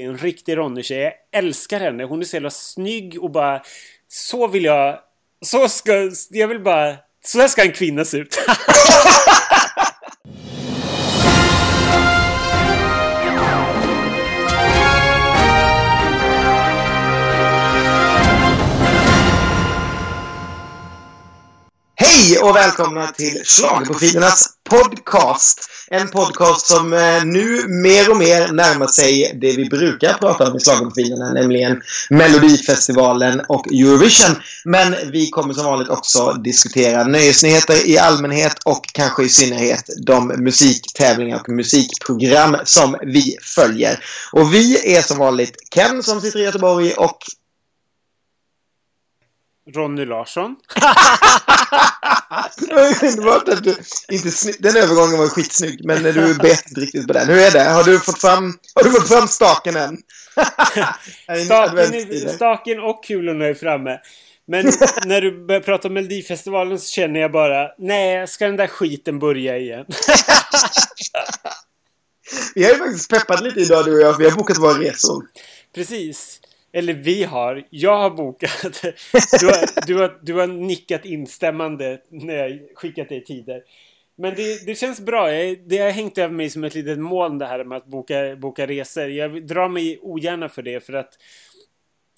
är en riktig Ronny-tjej. Jag älskar henne. Hon är så jävla snygg och bara... Så vill jag... Så ska... Jag vill bara... Så här ska en kvinna se ut. och välkomna till Schlagerprofilernas podcast. En podcast som eh, nu mer och mer närmar sig det vi brukar prata om i Schlagerprofilerna, nämligen Melodifestivalen och Eurovision. Men vi kommer som vanligt också diskutera nöjesnyheter i allmänhet och kanske i synnerhet de musiktävlingar och musikprogram som vi följer. Och vi är som vanligt Ken som sitter i Göteborg och Ronny Larsson. Underbart att du inte Den övergången var skitsnygg, men du bet inte riktigt på den. Hur är det? Har du fått fram, har du fått fram staken än? Det Staken, staken och kulorna är framme. Men när du börjar prata om Melodifestivalen så känner jag bara Nej, ska den där skiten börja igen? Vi har ju faktiskt peppat lite idag du och jag, för vi har bokat våra resor. Precis. Eller vi har. Jag har bokat. Du har, du har, du har nickat instämmande när jag skickat dig tider. Men det, det känns bra. Jag, det har hängt över mig som ett litet moln det här med att boka, boka resor. Jag drar mig ogärna för det för att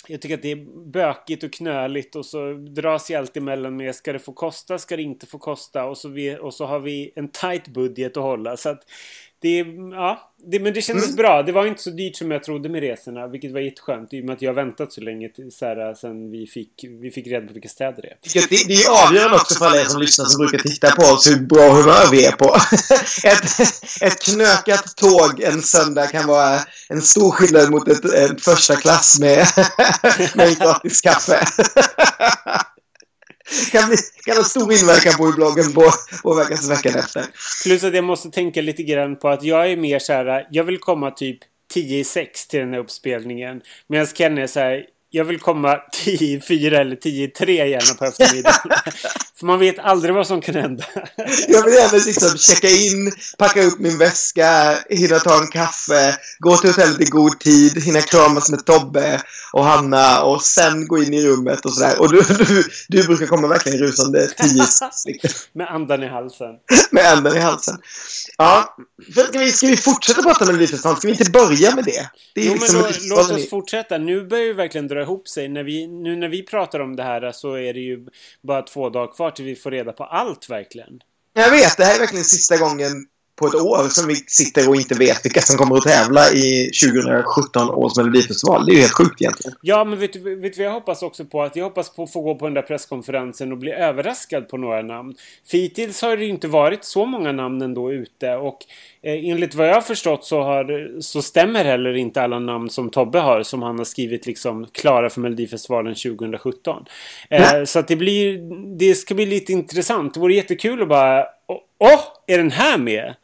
jag tycker att det är bökigt och knöligt och så dras jag alltid emellan med ska det få kosta, ska det inte få kosta och så, vi, och så har vi en tight budget att hålla. Så att det, är- ja, det, men det kändes Mm. bra. Det var inte så dyrt som jag trodde med resorna, vilket var jätteskönt i och med att jag har väntat så länge till, så här, sen vi fick, vi fick reda på vilka städer det är. Det, det är ju avgörande också för alla er som lyssnar som brukar titta på oss hur bra humör vi är på. Ett, ett knökat tåg en söndag kan vara en stor skillnad mot ett, ett första klass med, med en gratis kaffe. Kan, bli, kan ha stor inverkan på hur bloggen på, påverkas veckan efter. Plus att jag måste tänka lite grann på att jag är mer så här, jag vill komma typ 10 i 6 till den här uppspelningen. Medan Ken är så här, jag vill komma 10 i 4 eller 10 i 3 gärna på eftermiddagen. För man vet aldrig vad som kan hända. Jag vill gärna liksom checka in, packa upp min väska, hinna ta en kaffe, gå till hotellet i god tid, hinna kramas med Tobbe och Hanna och sen gå in i rummet och sådär. Och du, du, du brukar komma verkligen rusande tio liksom, Med andan i halsen. med änden i halsen. Ja, för ska, vi, ska vi fortsätta prata med Melodifestivalen? Ska vi inte börja med det? Det är Jo, men liksom då, Melodifestivalen låt oss fortsätta. Nu börjar ju verkligen dra ihop sig. När vi, nu när vi pratar om det här så är det ju bara två dagar kvar till vi får reda på allt verkligen. Jag vet, det här är verkligen sista gången på ett år som vi sitter och inte vet vilka som kommer att tävla i 2017 års Melodifestival. Det är ju helt sjukt egentligen. Ja, men vet du vad jag hoppas också på? Att jag hoppas på att få gå på den där presskonferensen och bli överraskad på några namn. För hittills har det ju inte varit så många namn ändå ute och eh, enligt vad jag har förstått så, har, så stämmer heller inte alla namn som Tobbe har som han har skrivit liksom klara för Melodifestivalen 2017. Eh, så att det blir det ska bli lite intressant. Det vore jättekul att bara Åh, åh, är den här med?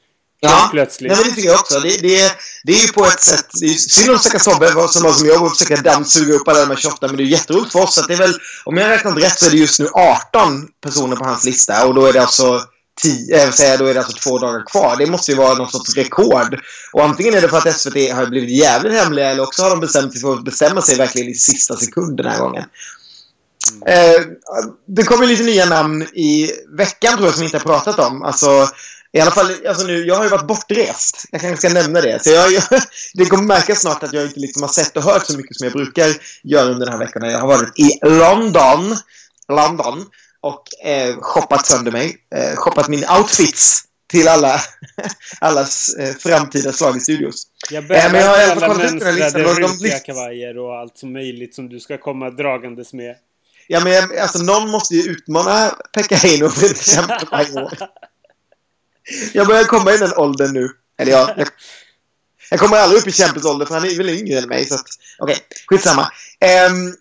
Helt plötsligt. Nej, men det tycker jag också. Det, det, det är ju på ett sätt... Det är ju synd om stackars Tobbe som var som jag och försöka dammsuga upp alla de här 28, men det är ju jätteroligt för oss. Att det är väl, om jag har räknat rätt så är det just nu 18 personer på hans lista och då är det alltså 10, jag vill säga, då är det alltså två dagar kvar. Det måste ju vara någon sorts rekord. Och antingen är det för att SVT har blivit jävligt hemliga eller också har de bestämt sig för att bestämma sig verkligen i sista sekund den här gången. Eh, det kommer lite nya namn i veckan tror jag som vi inte har pratat om. Alltså, i alla fall, alltså nu, jag har ju varit bortrest. Jag kanske ska nämna det. Så jag, jag, det kommer märkas snart att jag inte liksom har sett och hört så mycket som jag brukar göra under den här veckan. Jag har varit i London, London och eh, shoppat sönder mig. Eh, shoppat min outfits till alla, allas eh, framtida schlagerstudios. Jag Eh, bävar men jag har i för alla mönstrade list- kavajer och allt som möjligt som du ska komma dragandes med. Ja, men alltså någon måste ju utmana Pekka Heino för att kämpa. Jag börjar komma i den åldern nu. Eller jag, jag, jag kommer aldrig upp i Champions-ålder, för han är väl yngre än mig. Så att, okej, skitsamma. Um,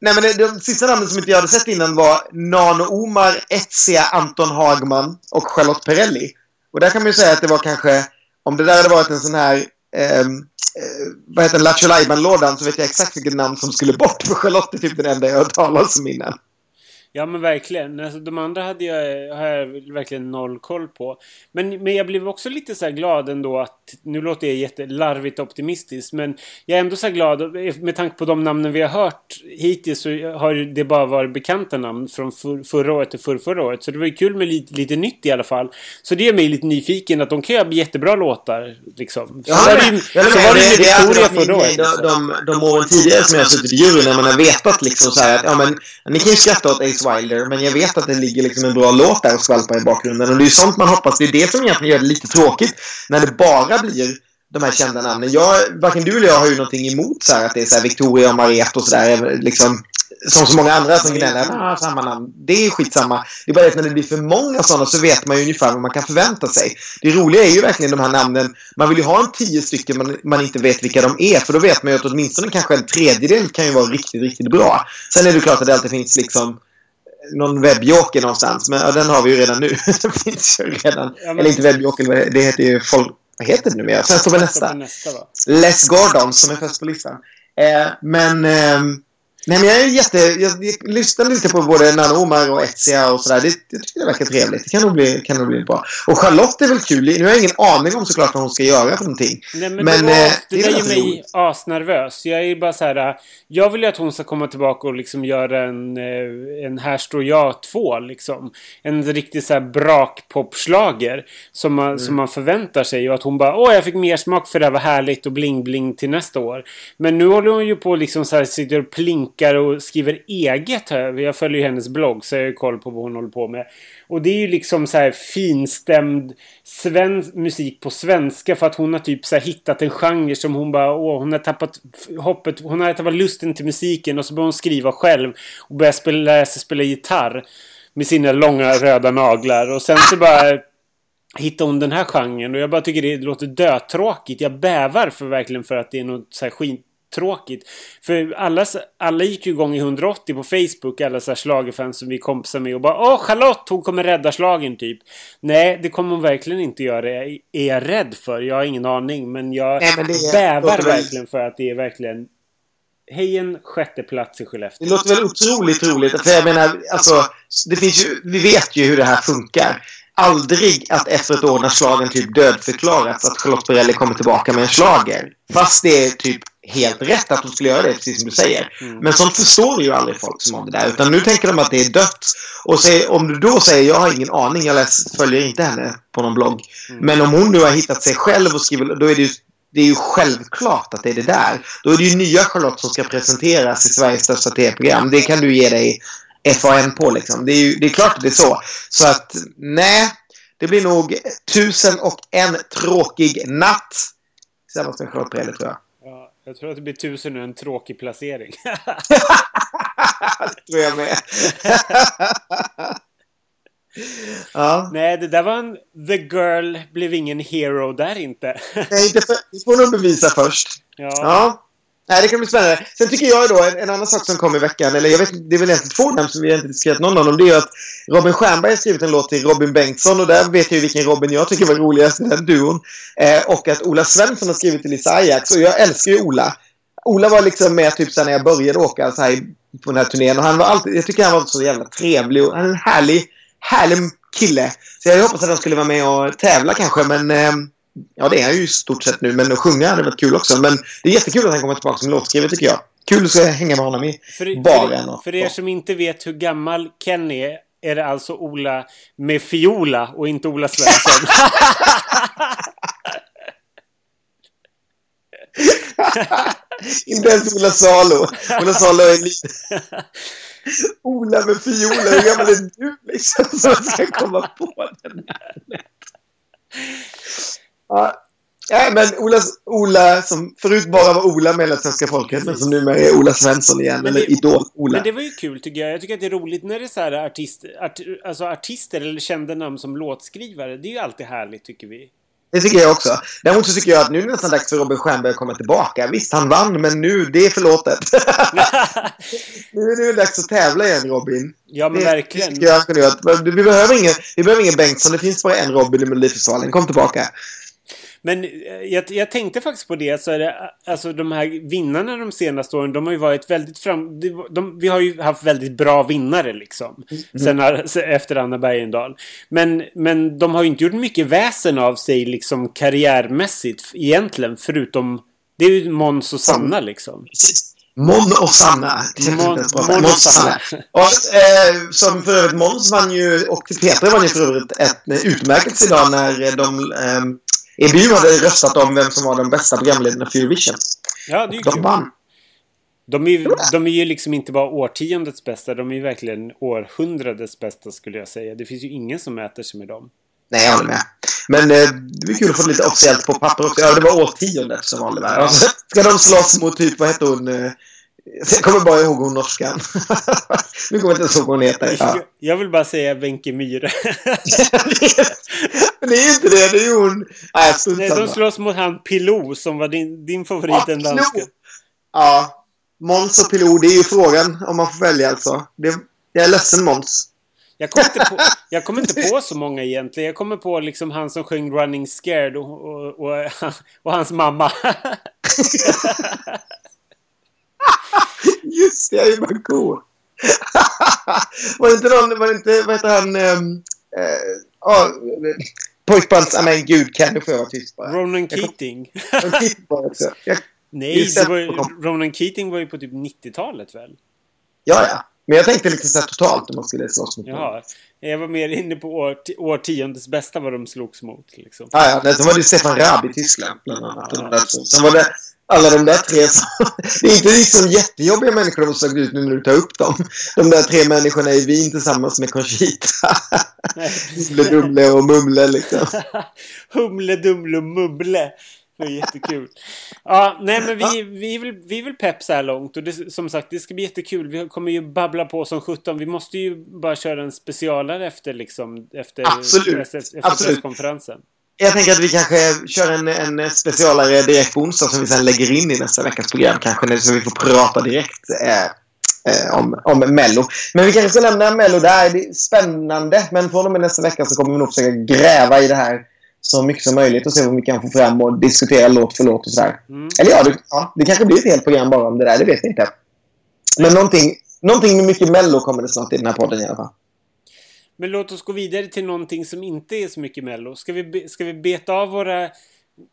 nej, men de, sista namnen som inte jag hade sett innan var Nano Omar, Etsia, Anton Hagman och Charlotte Perrelli. Och där kan man ju säga att det var kanske, om det där hade varit en sån här um, eh, vad heter den, Lattjo lådan så vet jag exakt vilket namn som skulle bort. För Charlotte är typ den enda jag har hört talas om innan. Ja men verkligen. Alltså, de andra hade jag, har jag verkligen noll koll på. Men, men jag blev också lite så glad ändå att... Nu låter jag jättelarvigt optimistisk men jag är ändå så glad med tanke på de namnen vi har hört hittills så har det bara varit bekanta namn från för, förra året till för, förra året. Så det var ju kul med lite, lite nytt i alla fall. Så det gör mig lite nyfiken att de kan göra jättebra låtar. Liksom. Så var det ju Victoria förra året. De, de, de åren tidigare som jag har suttit i juryn när man har vetat liksom så här att ja men ni kan ju skratta åt Alice Wilder men jag vet att det ligger liksom en bra låt där och skvalpar i bakgrunden och det är ju sånt man hoppas. Det är det som egentligen gör det lite tråkigt när det bara blir de här kända namnen. Jag, varken du eller jag har ju någonting emot så här, att det är så här Victoria och Mariette och sådär. Liksom, som så många andra som gnäller. Ah, samma namn. Det är skitsamma. Det är bara det att när det blir för många sådana så vet man ju ungefär vad man kan förvänta sig. Det roliga är ju verkligen de här namnen. Man vill ju ha en tio stycken man, man inte vet vilka de är. För då vet man ju att åtminstone kanske en tredjedel kan ju vara riktigt, riktigt bra. Sen är det klart att det alltid finns liksom någon webbjoker någonstans. Men ja, den har vi ju redan nu. den finns ju redan. Ja, men... Eller inte webbjoker, det heter ju folk... Vad heter det numera? Sen står väl nästa. nästa Les Gordon som är först på listan. Eh, men... Eh, Nej, men jag är jätte... Jag, jag lyssnade lite på både Nano Omar och Etsia och sådär. Det, jag tycker det verkar trevligt. Det kan nog, bli, kan nog bli bra. Och Charlotte är väl kul. Nu har jag ingen aning om såklart vad hon ska göra för någonting. Nej, men, men det, var, eh, det, det gör mig asnervös. Jag är bara så här... Jag vill ju att hon ska komma tillbaka och liksom göra en, eh, en Här står jag 2 liksom. En riktig så här brakpopslager. Som man, mm. som man förväntar sig. Och att hon bara Åh, jag fick mer smak för det här var härligt och bling-bling till nästa år. Men nu håller hon ju på liksom så här sitter och plinkar blinkar och skriver eget. Jag följer ju hennes blogg så jag har koll på vad hon håller på med. Och det är ju liksom så här finstämd svensk musik på svenska för att hon har typ så hittat en genre som hon bara åh, hon har tappat hoppet. Hon har tappat lusten till musiken och så börjar hon skriva själv och börjar spela, lära sig spela gitarr med sina långa röda naglar och sen så bara hittar hon den här genren och jag bara tycker det låter dötråkigt. Jag bävar för verkligen för att det är något så här skit tråkigt. För alla, alla gick ju igång i 180 på Facebook, alla så här som vi kompisar med och bara Åh Charlotte, hon kommer rädda slagen typ. Nej, det kommer hon verkligen inte göra. Är jag rädd för? Jag har ingen aning. Men jag Nej, men är, bävar verkligen för att det är verkligen Hej en sjätte plats i Skellefteå. Det låter väl otroligt roligt. För jag menar, alltså, det finns ju, vi vet ju hur det här funkar aldrig att efter ett år när slagen typ dödförklarats att Charlotte Perrelli kommer tillbaka med en slager. Fast det är typ helt rätt att hon skulle göra det, precis som du säger. Mm. Men sånt förstår ju aldrig folk som om det där. Utan nu tänker de att det är dött. Och så, om du då säger jag har ingen aning, jag läs, följer inte henne på någon blogg. Mm. Men om hon nu har hittat sig själv och skriver, då är det ju det är ju självklart att det är det där. Då är det ju nya Charlotte som ska presenteras i Sveriges största tv-program. Det kan du ge dig FAN på liksom. Det är ju det är klart att det är så. Så att nej, det blir nog tusen och en tråkig natt. Tillsammans med Charlotte Perrelli tror jag. Ja, jag tror att det blir tusen och en tråkig placering. det tror jag med. ja. Nej, det där var en... The Girl blev ingen hero där inte. Nej, det, får nog bevisa först. Ja. ja. Nej, det kan bli spännande. Sen tycker jag då, en, en annan sak som kom i veckan, eller jag vet det är väl egentligen två namn som vi inte diskuterat någon av dem, det är ju att Robin Stjernberg har skrivit en låt till Robin Bengtsson och där vet jag ju vilken Robin jag tycker var roligast i den duon. Eh, och att Ola Svensson har skrivit till Lisa Ajax och jag älskar ju Ola. Ola var liksom med typ sen när jag började åka så här på den här turnén och han var alltid, jag tycker han var så jävla trevlig och han är en härlig, härlig kille. Så jag hoppas att han skulle vara med och tävla kanske men eh, Ja, det är han ju i stort sett nu, men att sjunga hade varit kul också. Men det är jättekul att han kommer tillbaka som låtskrivare tycker jag. Kul att hänga med honom i för, baren. Och, för er som inte vet hur gammal Ken är, är det alltså Ola med fiola och inte Ola Svensson. inte ens Ola Salo. Ola Salo är lite... Ola med fiola, hur gammal är du liksom? Som ska komma på den här. Ja. Ja, men Ola, Ola, som förut bara var Ola med hela svenska folket, men som numera är Ola Svensson igen, men eller Idol-Ola. Men det var ju kul tycker jag. Jag tycker att det är roligt när det är så här artist, art, alltså artister eller kända namn som låtskrivare. Det är ju alltid härligt tycker vi. Det tycker jag också. Däremot så tycker jag att nu är det nästan dags för Robin Stjernberg att komma tillbaka. Visst, han vann, men nu, det är förlåtet. nu är det dags att tävla igen, Robin. Ja, men det, verkligen. Det jag, vi, behöver ingen, vi behöver ingen Bengtsson. Det finns bara en Robin i Melodifestivalen. Kom tillbaka. Men eh, jag, jag, tänkte faktiskt på det. Så är det, alltså de här vinnarna de senaste åren, de har ju varit väldigt fram... De, de, vi har ju haft väldigt bra vinnare liksom. Mm. Sen, efter Anna Bergendahl. Men, men de har ju inte gjort mycket väsen av sig liksom karriärmässigt egentligen. Förutom... Det är ju Måns och Sanna liksom. Mon och Sanna. Mon, Mon och Sanna. Och, eh, som för övrigt Måns vann ju, och Peter vann ju för övrigt ett utmärkelse idag när de eh, EBU hade röstat om vem som var den bästa programledarna för Eurovision. Ja, det är de kul. vann. De är, de är ju liksom inte bara årtiondets bästa, de är ju verkligen århundradets bästa skulle jag säga. Det finns ju ingen som mäter sig med dem. Nej, jag håller med. Men eh, det blir kul att få lite officiellt på papper också. Ja, det var årtiondet som valde där. Alltså, ska de slåss mot typ, vad hette hon? Eh, jag kommer bara ihåg hon norskan. nu kommer jag inte ens ihåg vad hon heter. Ja. Jag vill bara säga Wenche Myhre. Men det är ju inte det. Det är ju hon... Nej, Nej de slåss mot han Pilou som var din, din favorit, ja, den danska. Ja. Måns och Pilou, det är ju frågan om man får välja alltså. Det, jag är ledsen Måns. Jag kommer, inte på, jag kommer inte på så många egentligen. Jag kommer på liksom han som sjöng Running Scared och, och, och, och hans mamma. Just det, jag är bara cool. var det inte någon, var det inte, vad heter han, um, uh, pojkbands, nej men gud, kan du få vara tyst bara? Ronan Keating. Nej, det var, Ronan Keating var ju på typ 90-talet väl? Ja, ja. Men jag tänkte lite så totalt om man skulle slåss mot Ja, jag var mer inne på årt årtiondets bästa vad de slogs mot. Liksom. Ja, ja. Sen var det Stefan Raab i Tyskland bland annat. Ja. Sen var det alla de där tre. Det är inte liksom jättejobbiga människor de slagit ut nu när du tar upp dem. De där tre människorna i Wien tillsammans med Conchita. Humle, Dumle och Mumle liksom. Humle, Dumle och Mumle. Det är jättekul. Ja, nej men vi, vi, vill, vi vill pepp så här långt. Och det, som sagt, det ska bli jättekul. Vi kommer ju babbla på som 17. Vi måste ju bara köra en specialare efter liksom... Efter, Absolut. efter, efter Absolut. presskonferensen. Jag tänker att vi kanske kör en, en specialare direkt på onsdag som vi sen lägger in i nästa veckas program kanske. Så vi får prata direkt eh, eh, om, om Mello. Men vi kanske ska lämna Mello där. Det är spännande. Men från och med nästa vecka så kommer vi nog försöka gräva i det här så mycket som möjligt och se vad vi kan få fram och diskutera låt för låt och sådär. Mm. Eller ja det, ja, det kanske blir ett helt program bara om det där. Det vet vi inte. Men någonting, någonting med mycket Mello kommer det snart i den här podden i alla fall. Men låt oss gå vidare till någonting som inte är så mycket Mello. Ska vi, ska vi beta av våra,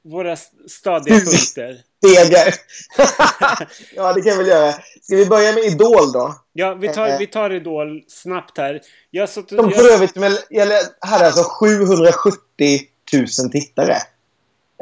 våra stadiga punkter? Stegar! ja, det kan vi väl göra. Ska vi börja med Idol då? Ja, vi tar, eh. vi tar Idol snabbt här. Jag satt, De för övrigt hade alltså 770 000 tittare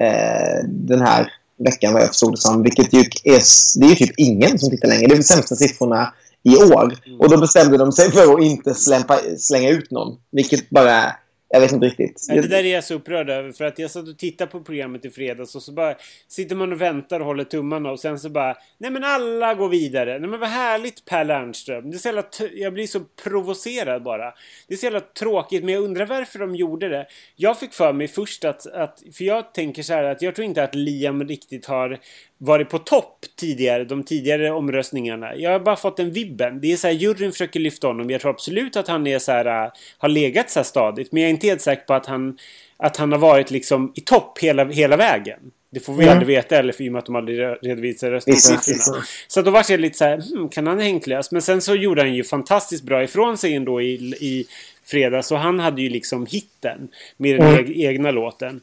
eh, den här veckan vad jag förstod det som. Vilket ju är, det är ju typ ingen som tittar längre. Det är de sämsta siffrorna i år. Mm. Och då bestämde de sig för att inte slämpa, slänga ut någon. Vilket bara... Jag vet inte riktigt. det där är jag så upprörd över. För att jag satt och tittade på programmet i fredags och så bara sitter man och väntar och håller tummarna och sen så bara Nej men alla går vidare. Nej men vad härligt Per Lernström. Det är så jävla jag blir så provocerad bara. Det är så jävla tråkigt men jag undrar varför de gjorde det. Jag fick för mig först att, att för jag tänker så här att jag tror inte att Liam riktigt har varit på topp tidigare, de tidigare omröstningarna. Jag har bara fått en vibben. Det är så här, juryn försöker lyfta honom. Jag tror absolut att han är så här, äh, har legat så här stadigt. Men jag är inte helt säker på att han, att han har varit liksom i topp hela, hela vägen. Det får vi mm. aldrig veta eller för i och med att de aldrig redovisar röstningssiffrorna. Så då var jag lite så här, hmm, kan han hänklas? Men sen så gjorde han ju fantastiskt bra ifrån sig ändå i, i fredags. Och han hade ju liksom hitten med den mm. egna låten.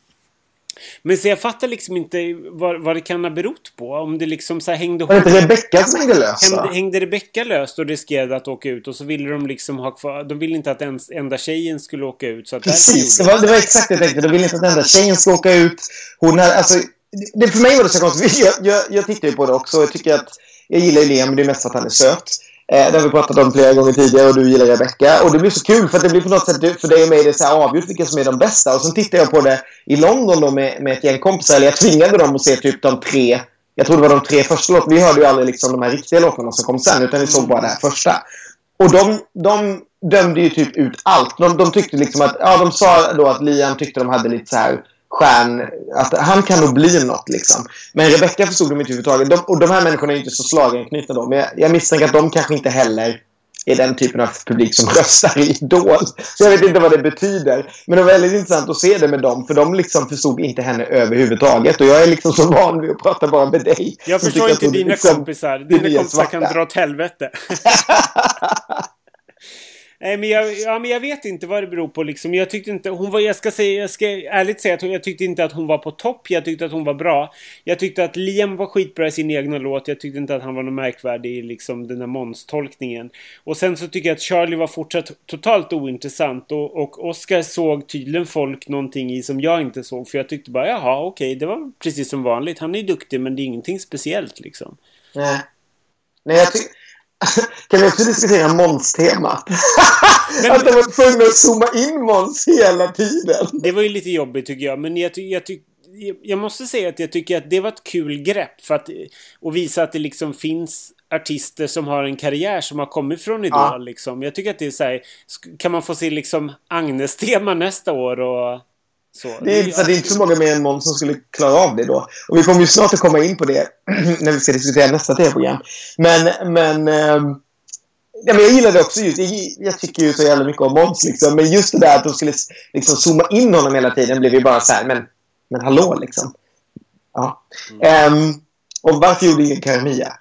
Men så jag fattar liksom inte vad, vad det kan ha berott på. Om det liksom så här hängde... Var det inte Rebecka som hängde löst? Hängde, hängde Rebecka löst och riskerade att åka ut och så ville de liksom ha kvar... De ville inte att ens enda tjejen skulle åka ut. Så att Precis, det var, det var exakt det jag tänkte. De ville inte att enda tjejen skulle åka ut. Hon hade, alltså, det, för mig var det så konstigt. Jag, jag, jag tittar ju på det också. Jag tycker att... Jag gillar Liam, det är mest för att han är söt. Eh, det har vi pratat om flera gånger tidigare och du gillar Rebecca. Och det blir så kul för att det blir på något sätt för dig och mig det är så avgjort vilka som är de bästa. Och sen tittar jag på det i London då med, med ett gäng kompisar. Eller jag tvingade dem att se typ de tre jag tror det var de tre första låtarna. Vi hörde ju aldrig liksom de här riktiga låtarna som kom sen, utan vi såg bara det här första. Och de, de dömde ju typ ut allt. De, de tyckte liksom att, ja de sa då att Liam tyckte de hade lite så här stjärn... Att han kan nog bli något liksom. Men Rebecca förstod de inte överhuvudtaget. De, och de här människorna är inte så slaganknutna då. Men jag, jag misstänker att de kanske inte heller är den typen av publik som röstar i Idol. Så jag vet inte vad det betyder. Men det var väldigt intressant att se det med dem. För de liksom förstod inte henne överhuvudtaget. Och jag är liksom så van vid att prata bara med dig. Jag förstår inte dina liksom, kompisar. Dina kompisar kan dra åt helvete. Nej, men jag, ja, men jag vet inte vad det beror på liksom. Jag tyckte inte hon var, jag ska säga, jag ska ärligt säga att jag tyckte inte att hon var på topp. Jag tyckte att hon var bra. Jag tyckte att Liam var skitbra i sin egna låt. Jag tyckte inte att han var något märkvärdig i liksom den där Måns-tolkningen. Och sen så tycker jag att Charlie var fortsatt totalt ointressant. Och, och Oscar såg tydligen folk någonting i som jag inte såg. För jag tyckte bara, jaha, okej, okay, det var precis som vanligt. Han är duktig, men det är ingenting speciellt liksom. Nej. Nej, jag tycker... Kan vi också diskutera Måns-temat? att de var tvungna att zooma in Måns hela tiden. Det var ju lite jobbigt tycker jag. Men jag, jag, jag, jag måste säga att jag tycker att det var ett kul grepp. För att och visa att det liksom finns artister som har en karriär som har kommit från Idol. Ja. Liksom. Jag tycker att det är så här, Kan man få se liksom Agnes-tema nästa år och... Så. Det, är, så det är inte så många mer än Måns som skulle klara av det då. Och vi kommer ju snart att komma in på det när vi ska diskutera nästa tv-program. Men, men, eh, ja, men jag gillar det också. Just, jag, jag, tycker ju så jävla mycket om Måns. Liksom. Men just det där att de skulle liksom zooma in honom hela tiden blev ju bara så här, men, men hallå liksom. Ja. Mm. Um, och varför gjorde ingen Karamia?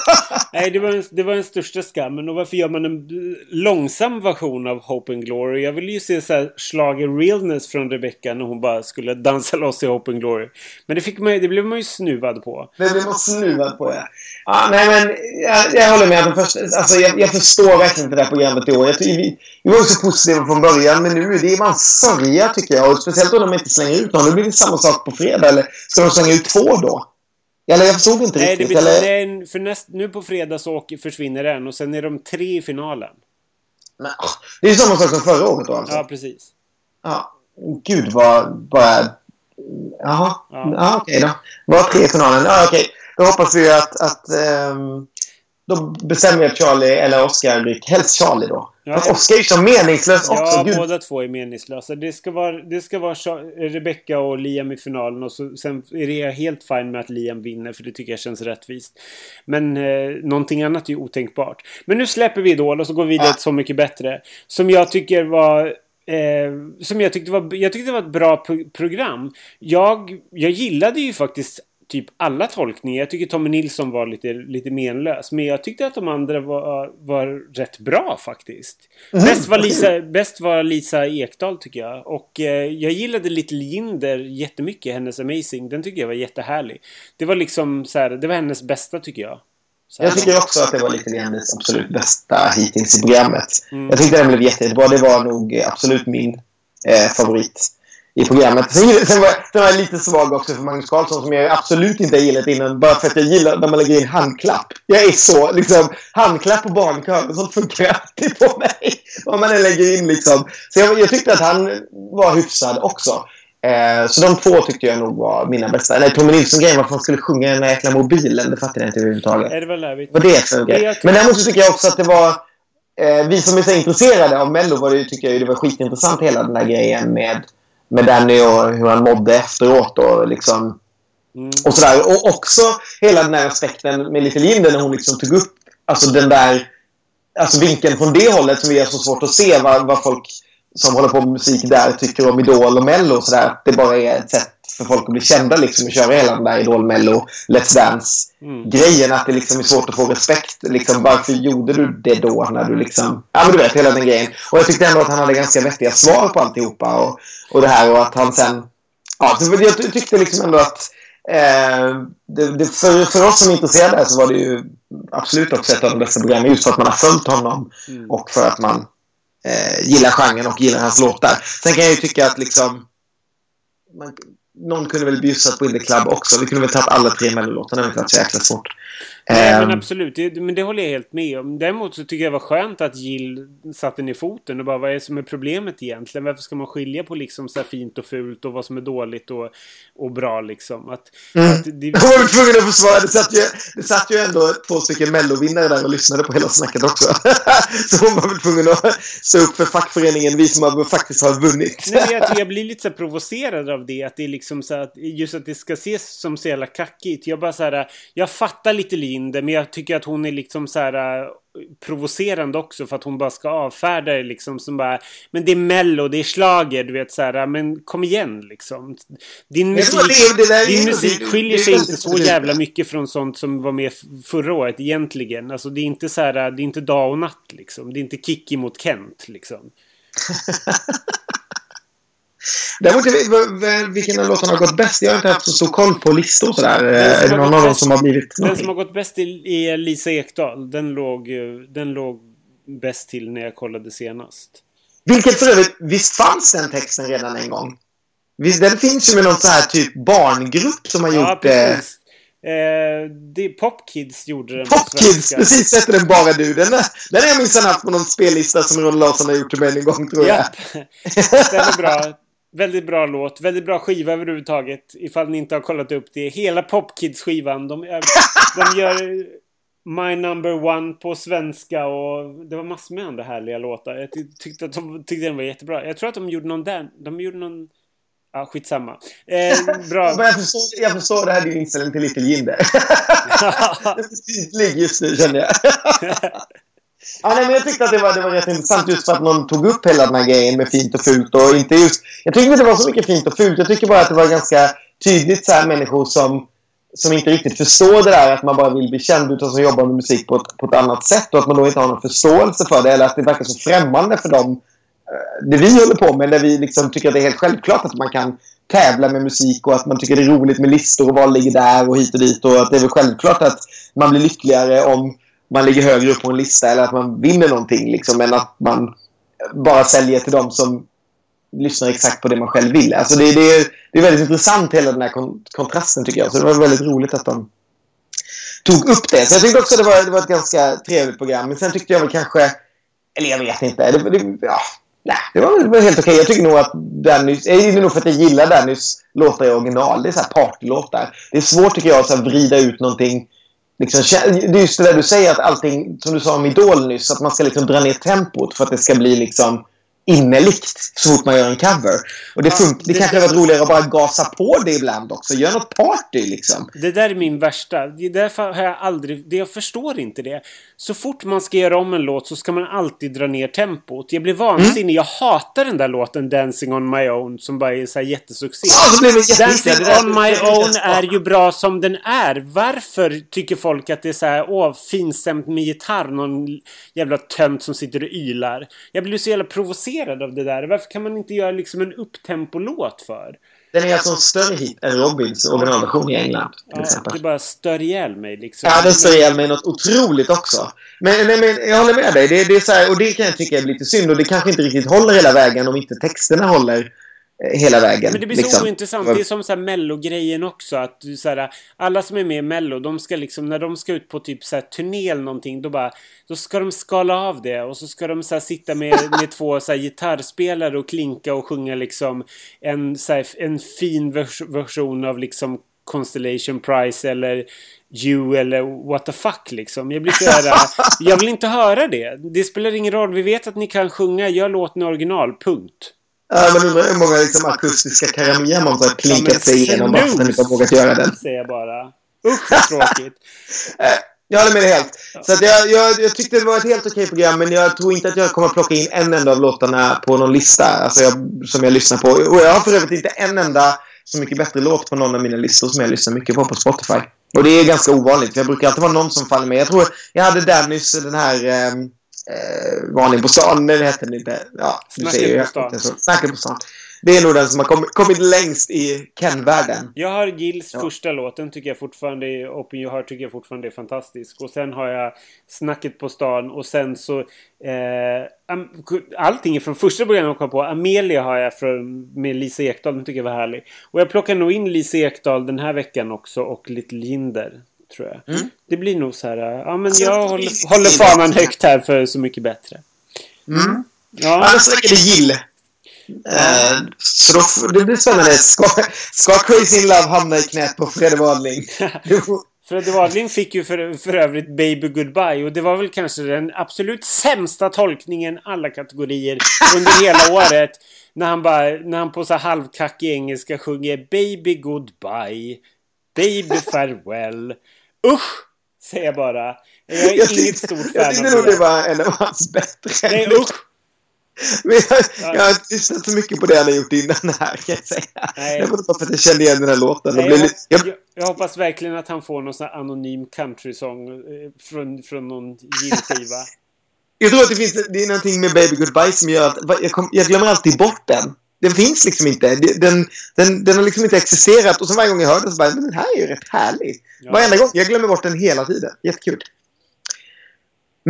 Nej, det var, det var den största skammen. Och varför gör man en långsam version av Hope and Glory? Jag vill ju se så här slager realness från Rebecca när hon bara skulle dansa loss i Hope and Glory. Men det, fick man, det blev man ju snuvad på. Det blev man snuvad på, ja. ja nej, men jag, jag håller med. Först, alltså, jag, jag förstår verkligen inte det här programmet i år. Jag vi, vi var ju så positiva från början, men nu är det man sörja tycker jag. Och speciellt när man inte slänger ut någon. Nu blir det samma sak på fredag. Eller ska de slänga ut två då? Eller jag förstod inte Nej, riktigt. Det blir, eller? En, för näst, nu på fredag så åker, försvinner en och sen är de tre i finalen. Men, det är ju samma sak som förra året då alltså? Ja, precis. Ja. Gud vad bara... Jaha. Ja, ja okej okay, då. Bara tre i finalen. Ja, okej. Okay. Då hoppas vi att... att um, då bestämmer jag Charlie eller Oscar ryck. Helst Charlie då. Ja, Oscar är ju så meningslös också. Ja, Gud. båda två är meningslösa. Det ska vara, det ska vara Rebecca och Liam i finalen och så, sen är det helt fine med att Liam vinner för det tycker jag känns rättvist. Men eh, någonting annat är ju otänkbart. Men nu släpper vi Idol och så går vi vidare till Så Mycket Bättre. Som jag tycker var Eh, som jag tyckte var, jag tyckte det var ett bra program. Jag, jag gillade ju faktiskt typ alla tolkningar. Jag tycker Tommy Nilsson var lite, lite menlös. Men jag tyckte att de andra var, var rätt bra faktiskt. Mm. Bäst, var Lisa, bäst var Lisa Ekdahl tycker jag. Och eh, jag gillade Little Jinder jättemycket. Hennes Amazing. Den tycker jag var jättehärlig. Det var liksom så här, det var hennes bästa tycker jag. Jag tycker också att det var lite hennes absolut bästa hittills i programmet. Mm. Jag tyckte den blev jättebra. Det var nog absolut min eh, favorit i programmet. Sen, sen, var, sen var jag lite svag också för Magnus Carlsson som jag absolut inte har gillat innan. Bara för att jag gillar när man lägger in handklapp. Jag är så, liksom, handklapp på barnkör. Sånt funkar alltid på mig. Om man lägger in liksom. Så jag, jag tyckte att han var hyfsad också. Eh, så de två tyckte jag nog var mina bästa. Eller Tommy Nilsson-grejen, varför han skulle sjunga i den där jäkla mobilen, det fattade jag inte överhuvudtaget. Nej, det var lävigt. Vad det för grej? Men däremot så tycker jag också att det var... Eh, vi som är så intresserade av Mello var det, tycker jag det var skitintressant hela den där grejen med med Danny och hur han mådde efteråt. Och, liksom, mm. och sådär. Och också hela den här aspekten med Little Jinder när hon liksom tog upp alltså den där alltså vinkeln från det hållet som vi har så svårt att se vad, vad folk som håller på med musik där tycker om Idol och Mello och sådär. Det bara är ett sätt för folk att bli kända liksom och köra hela den där Idol, Mello, Let's Dance-grejen. Mm. Att det liksom är svårt att få respekt. Liksom, varför gjorde du det då när du liksom... Ja, men du vet, hela den grejen. Och jag tyckte ändå att han hade ganska vettiga svar på alltihopa och, och det här och att han sen... Ja, jag tyckte liksom ändå att Eh, det, det, för, för oss som är intresserade så var det ju absolut också ett av de bästa programmen just för att man har följt honom mm. och för att man eh, gillar genren och gillar hans låtar. Sen kan jag ju tycka att liksom man, någon kunde väl bjussat på In the Club också. Vi kunde väl tagit alla tre mellolåtarna, det var så jäkla svårt. Nej, men ehm. absolut. Det, men det håller jag helt med om. Däremot så tycker jag det var skönt att Jill satte ner foten och bara vad är det som är problemet egentligen? Varför ska man skilja på liksom så fint och fult och vad som är dåligt och, och bra liksom? Att, mm. att det... Hon var tvungen att försvara. Det satt ju, det satt ju ändå två stycken mellovinnare där och lyssnade på hela snacket också. så hon var väl tvungen att stå upp för fackföreningen, vi som faktiskt har vunnit. Nej, jag, jag blir lite så provocerad av det. Att det är liksom så att just att det ska ses som så jävla kackigt. Jag bara så här, jag fattar lite Linder. Men jag tycker att hon är liksom så här uh, provocerande också för att hon bara ska avfärda det liksom som bara Men det är mello, det är slager, du vet så här, men kom igen liksom. Din musik, det, det din musik skiljer sig inte så jävla mycket från sånt som var med förra året egentligen. Alltså det är inte så här, det är inte dag och natt liksom. Det är inte Kikki mot Kent liksom. Däremot, vilken av låtarna har gått bäst? Jag har inte haft så stor koll på listor sådär. Är det någon av dem som har blivit Den som har gått bäst är Lisa Ekdahl. Den låg, den låg bäst till när jag kollade senast. Vilket för övrigt, visst fanns den texten redan en gång? Visst, den finns ju med någon så här typ barngrupp som har ja, gjort det. Eh, det Popkids gjorde den Popkids, precis sätter den bara du. Den, den har jag minsann haft på någon spellista som Ronny Larsson har gjort till mig en gång tror jag. Ja, stämmer bra. Väldigt bra låt. Väldigt bra skiva överhuvudtaget. Ifall ni inte har kollat upp det. Hela Popkids-skivan. De, de gör My Number One på svenska och det var massor med andra härliga låtar. Jag tyckte att de tyckte den var jättebra. Jag tror att de gjorde någon där. De gjorde någon... Ja, skitsamma. Eh, bra. jag, förstår, jag förstår det här din inställning till Little Jinder. Den är tydlig just nu känner jag. Ja, nej, men jag tyckte att det var, det var rätt intressant just för att någon tog upp hela den här grejen med fint och fult. Och inte just, jag tycker inte det var så mycket fint och fult. Jag tycker bara att det var ganska tydligt så här människor som, som inte riktigt förstår det där att man bara vill bli känd utan som jobbar med musik på ett, på ett annat sätt och att man då inte har någon förståelse för det eller att det verkar så främmande för dem eh, det vi håller på med när vi liksom tycker att det är helt självklart att man kan tävla med musik och att man tycker det är roligt med listor och vad ligger där och hit och dit och att det är väl självklart att man blir lyckligare om man ligger högre upp på en lista eller att man vinner någonting. Liksom, än att man bara säljer till dem som lyssnar exakt på det man själv vill. Alltså det, det, det är väldigt intressant hela den här kontrasten tycker jag. Så det var väldigt roligt att de tog upp det. Så jag tyckte också att det var, det var ett ganska trevligt program. Men sen tyckte jag väl kanske... Eller jag vet inte. Det, det, ja, nej, det var väl helt okej. Jag tycker nog att Dannys... Det är nog för att jag gillar Dannys låtar i original. Det är så här partylåtar. Det är svårt tycker jag att vrida ut någonting Liksom, det är just det där du säger att allting, som du sa om Idol nyss, att man ska liksom dra ner tempot för att det ska bli liksom innerligt så fort man gör en cover. Och det, ja, det, det kanske hade varit roligare att bara gasa på det ibland också. Gör något party liksom. Det där är min värsta. Det därför har jag aldrig... Det jag förstår inte det. Så fort man ska göra om en låt så ska man alltid dra ner tempot. Jag blir vansinnig. Mm. Jag hatar den där låten Dancing on my own som bara är så här jättesuccé. Oh, Dancing on my own är ju bra som den är. Varför tycker folk att det är så här åh, finstämt med gitarr? Någon jävla tönt som sitter och ylar. Jag blir så jävla provocerad intresserad av det där. Varför kan man inte göra liksom en upptempolåt för? Den är alltså en större hit än Robins originalversion i England. Till ja, exempel. det bara stör ihjäl mig liksom. Ja, den stör ihjäl mig något otroligt också. Men, nej, men jag håller med dig. Det, det är så här, och det kan jag tycka är lite synd. Och det kanske inte riktigt håller hela vägen om inte texterna håller hela vägen. Men det blir så liksom. ointressant. Det är som så här Mello-grejen också. Att du, så här, alla som är med i Mello, de ska liksom, när de ska ut på typ så här, turné eller någonting, då bara, då ska de skala av det och så ska de så här, sitta med, med två så här, gitarrspelare och klinka och sjunga liksom en, så här, en fin vers version av liksom Constellation Prize eller You eller what the fuck liksom. Jag blir så här, jag vill inte höra det. Det spelar ingen roll. Vi vet att ni kan sjunga. Gör låten original. Punkt. Ja, men undrar hur många liksom, akustiska karameller man har klinkat sig igenom bara för att man inte har vågat göra den. säger jag bara. Usch vad tråkigt. Eh, jag håller med dig helt. Så att jag, jag, jag tyckte det var ett helt okej program men jag tror inte att jag kommer att plocka in en enda av låtarna på någon lista alltså jag, som jag lyssnar på. Och jag har för övrigt inte en enda så mycket bättre låt på någon av mina listor som jag lyssnar mycket på på Spotify. Och det är ganska ovanligt för jag brukar alltid vara någon som faller med. Jag tror jag hade Dannys den här... Um, eh, Varning på stan, eller hette den inte? Ja, Snacket på stan. Snacket på stan. Det är nog den som har kommit, kommit längst i Ken-världen. Jag har Gills ja. första låt. Den tycker jag fortfarande. Open Your Heart tycker jag fortfarande är fantastisk. Och sen har jag Snacket på stan och sen så... Eh, allting är från första programmet jag kom på. Amelia har jag från, med Lisa Ekdahl. Den tycker jag var härlig. Och jag plockar nog in Lisa Ekdahl den här veckan också och Little Jinder tror jag. Mm. Det blir nog så här, ja men alltså, jag håller, håller fanan högt här för Så mycket bättre. Mm. Ja. Annars räcker det gill. Uh, så då, det blir spännande. Ska, ska Crazy in Love hamna i knät på Fredde Wadling? Fredde Wadling fick ju för, för övrigt Baby Goodbye och det var väl kanske den absolut sämsta tolkningen alla kategorier under hela året. När han bara, när han på så halvkackig engelska sjunger Baby Goodbye Baby Farewell Usch! Säger jag bara. Jag är Jag inget stort Jag fan tyckte av nog det. det var en av hans bättre. Nej usch! Men jag, jag har inte lyssnat så mycket på det han har gjort innan här kan jag säga. Nej. Jag vet inte varför jag kände igen den här låten. Nej, Det jag, jag, jag, jag hoppas verkligen att han får någon sån här anonym countrysång eh, från, från någon gillskiva. jag tror att det finns det är någonting med Baby Goodbye som gör att jag, kom, jag glömmer alltid bort den. Den finns liksom inte. Den, den, den har liksom inte existerat. Och så varje gång jag hör den så bara, men den här är ju rätt härlig. Ja. Varenda gång. Jag glömmer bort den hela tiden. Jättekul.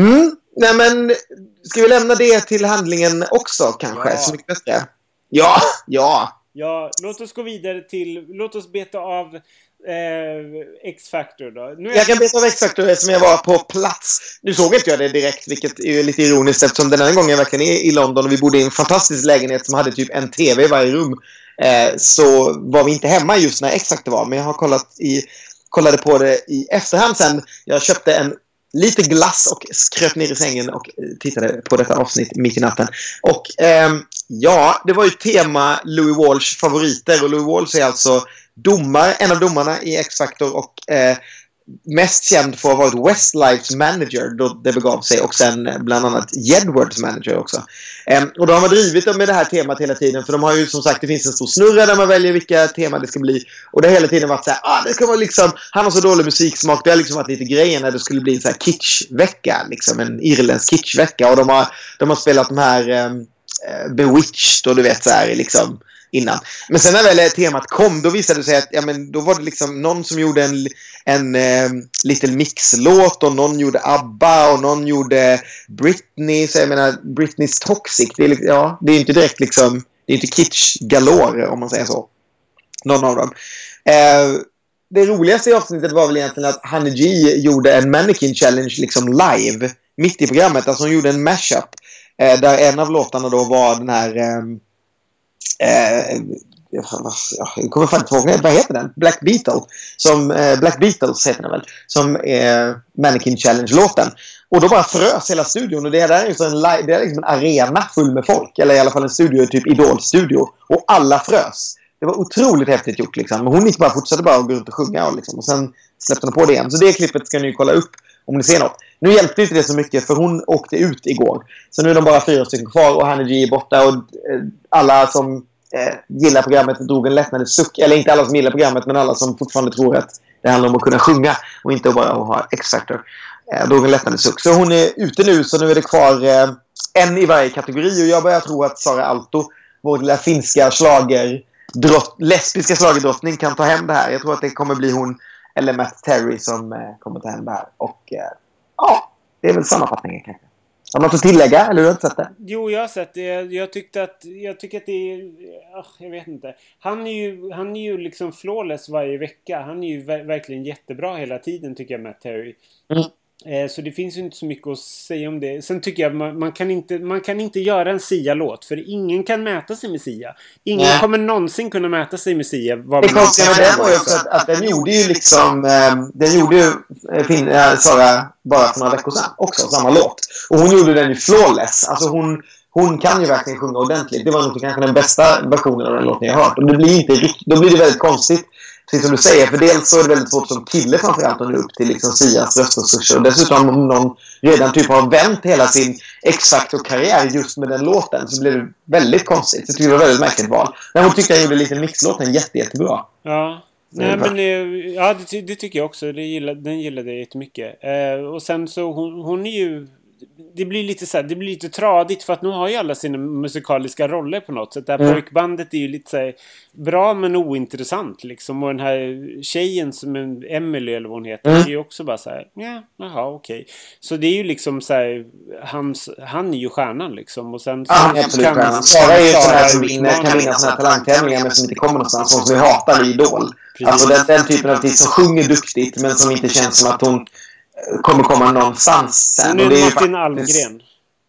Mm. Nej men, ska vi lämna det till handlingen också kanske? Ja. Så mycket bättre. Ja, ja. Ja, låt oss gå vidare till... Låt oss beta av eh, X-Factor då. Nu är Jag kan beta av X-Factor som jag var på plats. Nu såg inte jag det direkt, vilket är lite ironiskt eftersom den här gången jag verkligen är i London och vi bodde i en fantastisk lägenhet som hade typ en TV i varje rum. Eh, så var vi inte hemma just när X-Factor var, men jag har kollat i, kollade på det i efterhand sen. Jag köpte en lite glass och kröp ner i sängen och eh, tittade på detta avsnitt mitt i natten. Och ehm, ja, det var ju tema Louis Walsh favoriter och Louis Walsh är alltså domare, en av domarna i X-Factor och eh, mest känd för att ha varit Westlifes manager då det begav sig och sen eh, bland annat Jedwards manager också. Ehm, och då har man drivit med det här temat hela tiden för de har ju som sagt, det finns en stor snurra där man väljer vilka teman det ska bli. Och det har hela tiden varit så här, ah, det ska vara liksom, han har så dålig musiksmak, det har liksom varit lite grejen när det skulle bli en så här kitschvecka, liksom en irländsk kitschvecka. Och de har, de har spelat de här ehm, eh, Bewitched och du vet så här liksom innan. Men sen när väl temat kom, då visade det sig att ja, men då var det liksom någon som gjorde en, en eh, Little Mix-låt och någon gjorde ABBA och någon gjorde Britney. Så jag menar, Britneys Toxic, det är, ja, det är inte direkt liksom, det är inte kitsch galore om man säger så. Någon av dem. Eh, det roligaste i avsnittet var väl egentligen att Hanne G gjorde en Mannequin Challenge liksom live. Mitt i programmet. Alltså hon gjorde en mashup. Eh, där en av låtarna då var den här... Eh, Eh, jag kommer fan inte ihåg. Vad heter den? Black Beetle. Som, eh, Black Beatles heter den väl. Som är Mannequin Challenge-låten. Och då bara frös hela studion. Och det där är ju en, det är liksom en arena full med folk. Eller i alla fall en studio, typ Idol-studio. Och alla frös. Det var otroligt häftigt gjort liksom. Hon gick bara, fortsatte bara att gå runt och sjunga. Och, liksom. och sen släppte hon på det igen. Så det klippet ska ni kolla upp om ni ser något. Nu hjälpte inte det så mycket för hon åkte ut igår. Så nu är de bara fyra stycken kvar och Hanne G är borta. Och eh, alla som eh, gillar programmet drog en lättnadens suck. Eller inte alla som gillar programmet men alla som fortfarande tror att det handlar om att kunna sjunga och inte bara att ha X-Factor. Eh, drog en lättnadens suck. Så hon är ute nu så nu är det kvar eh, en i varje kategori. Och jag börjar tro att Sara Alto, vår lilla finska slager drott, lesbiska slagerdrottning kan ta hem det här. Jag tror att det kommer bli hon eller Matt Terry som eh, kommer ta hem det här. Och eh, ja, det är väl sammanfattningen kanske. Har du något att tillägga? Eller hur har du inte sett det? Jo, jag har sett det. Jag tyckte att... Jag tycker att det är... Jag vet inte. Han är ju, han är ju liksom flawless varje vecka. Han är ju ver- verkligen jättebra hela tiden tycker jag, Matt Terry. Mm. Eh, Så det finns ju inte så mycket att säga om det. Sen tycker jag man, man, kan, inte, man kan inte göra en Sia-låt. För ingen kan mäta sig med Sia. Ingen Nej. kommer någonsin kunna mäta sig med Sia. vad Det konstiga med den var ju också att, att den gjorde ju liksom... Eh, den gjorde ju eh, fin, eh, Sara bara för några veckor sedan också, samma låt. Och hon gjorde den ju flawless. Alltså hon, hon kan ju verkligen sjunga ordentligt. Det var nog kanske den bästa versionen av den låten jag har hört. Och det blir inte då blir det väldigt konstigt. Precis som du säger, för dels så är det väldigt svårt som kille framförallt att nå upp till liksom Sias röstresurser. Dessutom om någon redan typ har vänt hela sin X-Factor-karriär just med den låten så blir det väldigt konstigt. Så jag tycker det var väldigt märkligt val. Däremot tyckte jag gjorde lite mixlåten jätte, jättebra. Ja. Nej men ja, det, det tycker jag också. Det gillade, den gillade jag jättemycket. Eh, och sen så hon, hon är ju... Det blir lite så här, det blir lite tradigt för att nu har ju alla sina musikaliska roller på något sätt. Det här Mm. pojkbandet är ju lite så här, bra men ointressant liksom. Och den här tjejen som är Emily eller vad hon heter. Mm. är ju också bara så här, ja, jaha okej. Så det är ju liksom så här, hans, han är ju stjärnan liksom. Och sen Ja, han är absolut stjärnan. Sara är ju sån här som vinner, kan vinna såna här talangtävlingar men som inte kommer någonstans. Sån som vi hatar i Idol. Precis. Alltså den, den typen av artist som sjunger duktigt men som inte känns som att hon kommer komma någonstans sen. Hon är det är Martin faktiskt- Almgren.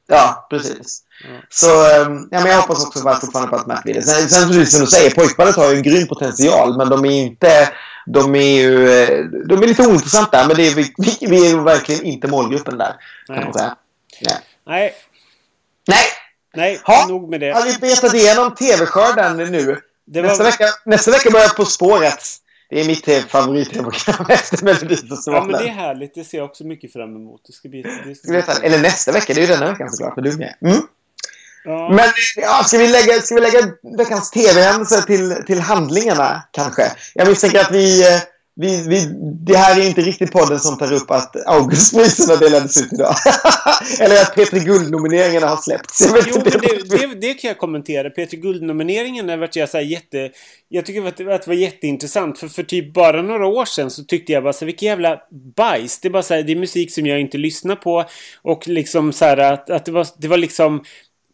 Ja, precis. Ja. Så ehm, ja, men jag hoppas också fortfarande på att Matt vinner. Sen, sen precis som du säger, pojkbandet har ju en grym potential men de är inte... De är ju... eh, De är lite ointressanta men det är, vi, vi, är ju verkligen inte målgruppen där. Kan Nej. man säga. Nej. Nej, Nej! nej, Ha. nog med det. Har vi betat igenom TV-skörden nu? Det Nästa, var... vecka, nästa vecka börjar På spåret. Det är mitt favorit-tv-program efter Melodifestivalen. Ja, men det är härligt. Det ser jag också mycket fram emot. Det ska bli... Det ska veta, eller nästa vecka, det är ju denna veckan såklart, för du är med. Mm. Ja. Men ja, ska, vi lägga, ska vi lägga veckans tv-händelser till, till handlingarna kanske? Jag misstänker att vi, eh, vi, vi... Det här är inte riktigt podden som tar upp att Augustpriserna delades ut idag. eller att Petri Guld-nomineringarna har släppts. Jo, men det, det, det kan jag kommentera. Peter Guld-nomineringen har varit jag så jätte... Jag tycker att det, att det var jätteintressant. För, för typ bara några år sedan så tyckte jag bara så här, vilken jävla bajs. Det är bara så här, det är musik som jag inte lyssnar på. Och liksom så här att, att det, var, det var liksom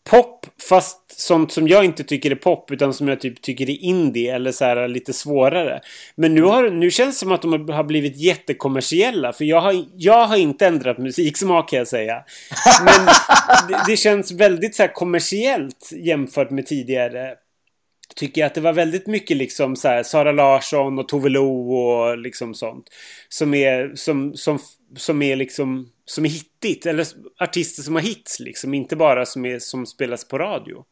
pop fast sånt som jag inte tycker är pop utan som jag typ tycker är indie eller så här lite svårare. Men nu, har, nu känns det som att de har blivit jättekommersiella för jag har, jag har inte ändrat musiksmak kan jag säga. Men det, det känns väldigt så här kommersiellt jämfört med tidigare. Tycker jag att det var väldigt mycket liksom så här Sara Larsson och Tove Lo och liksom sånt. Som är, som, som, som är liksom som är hittigt. Eller artister som har hits liksom. Inte bara som, är, som spelas på radio.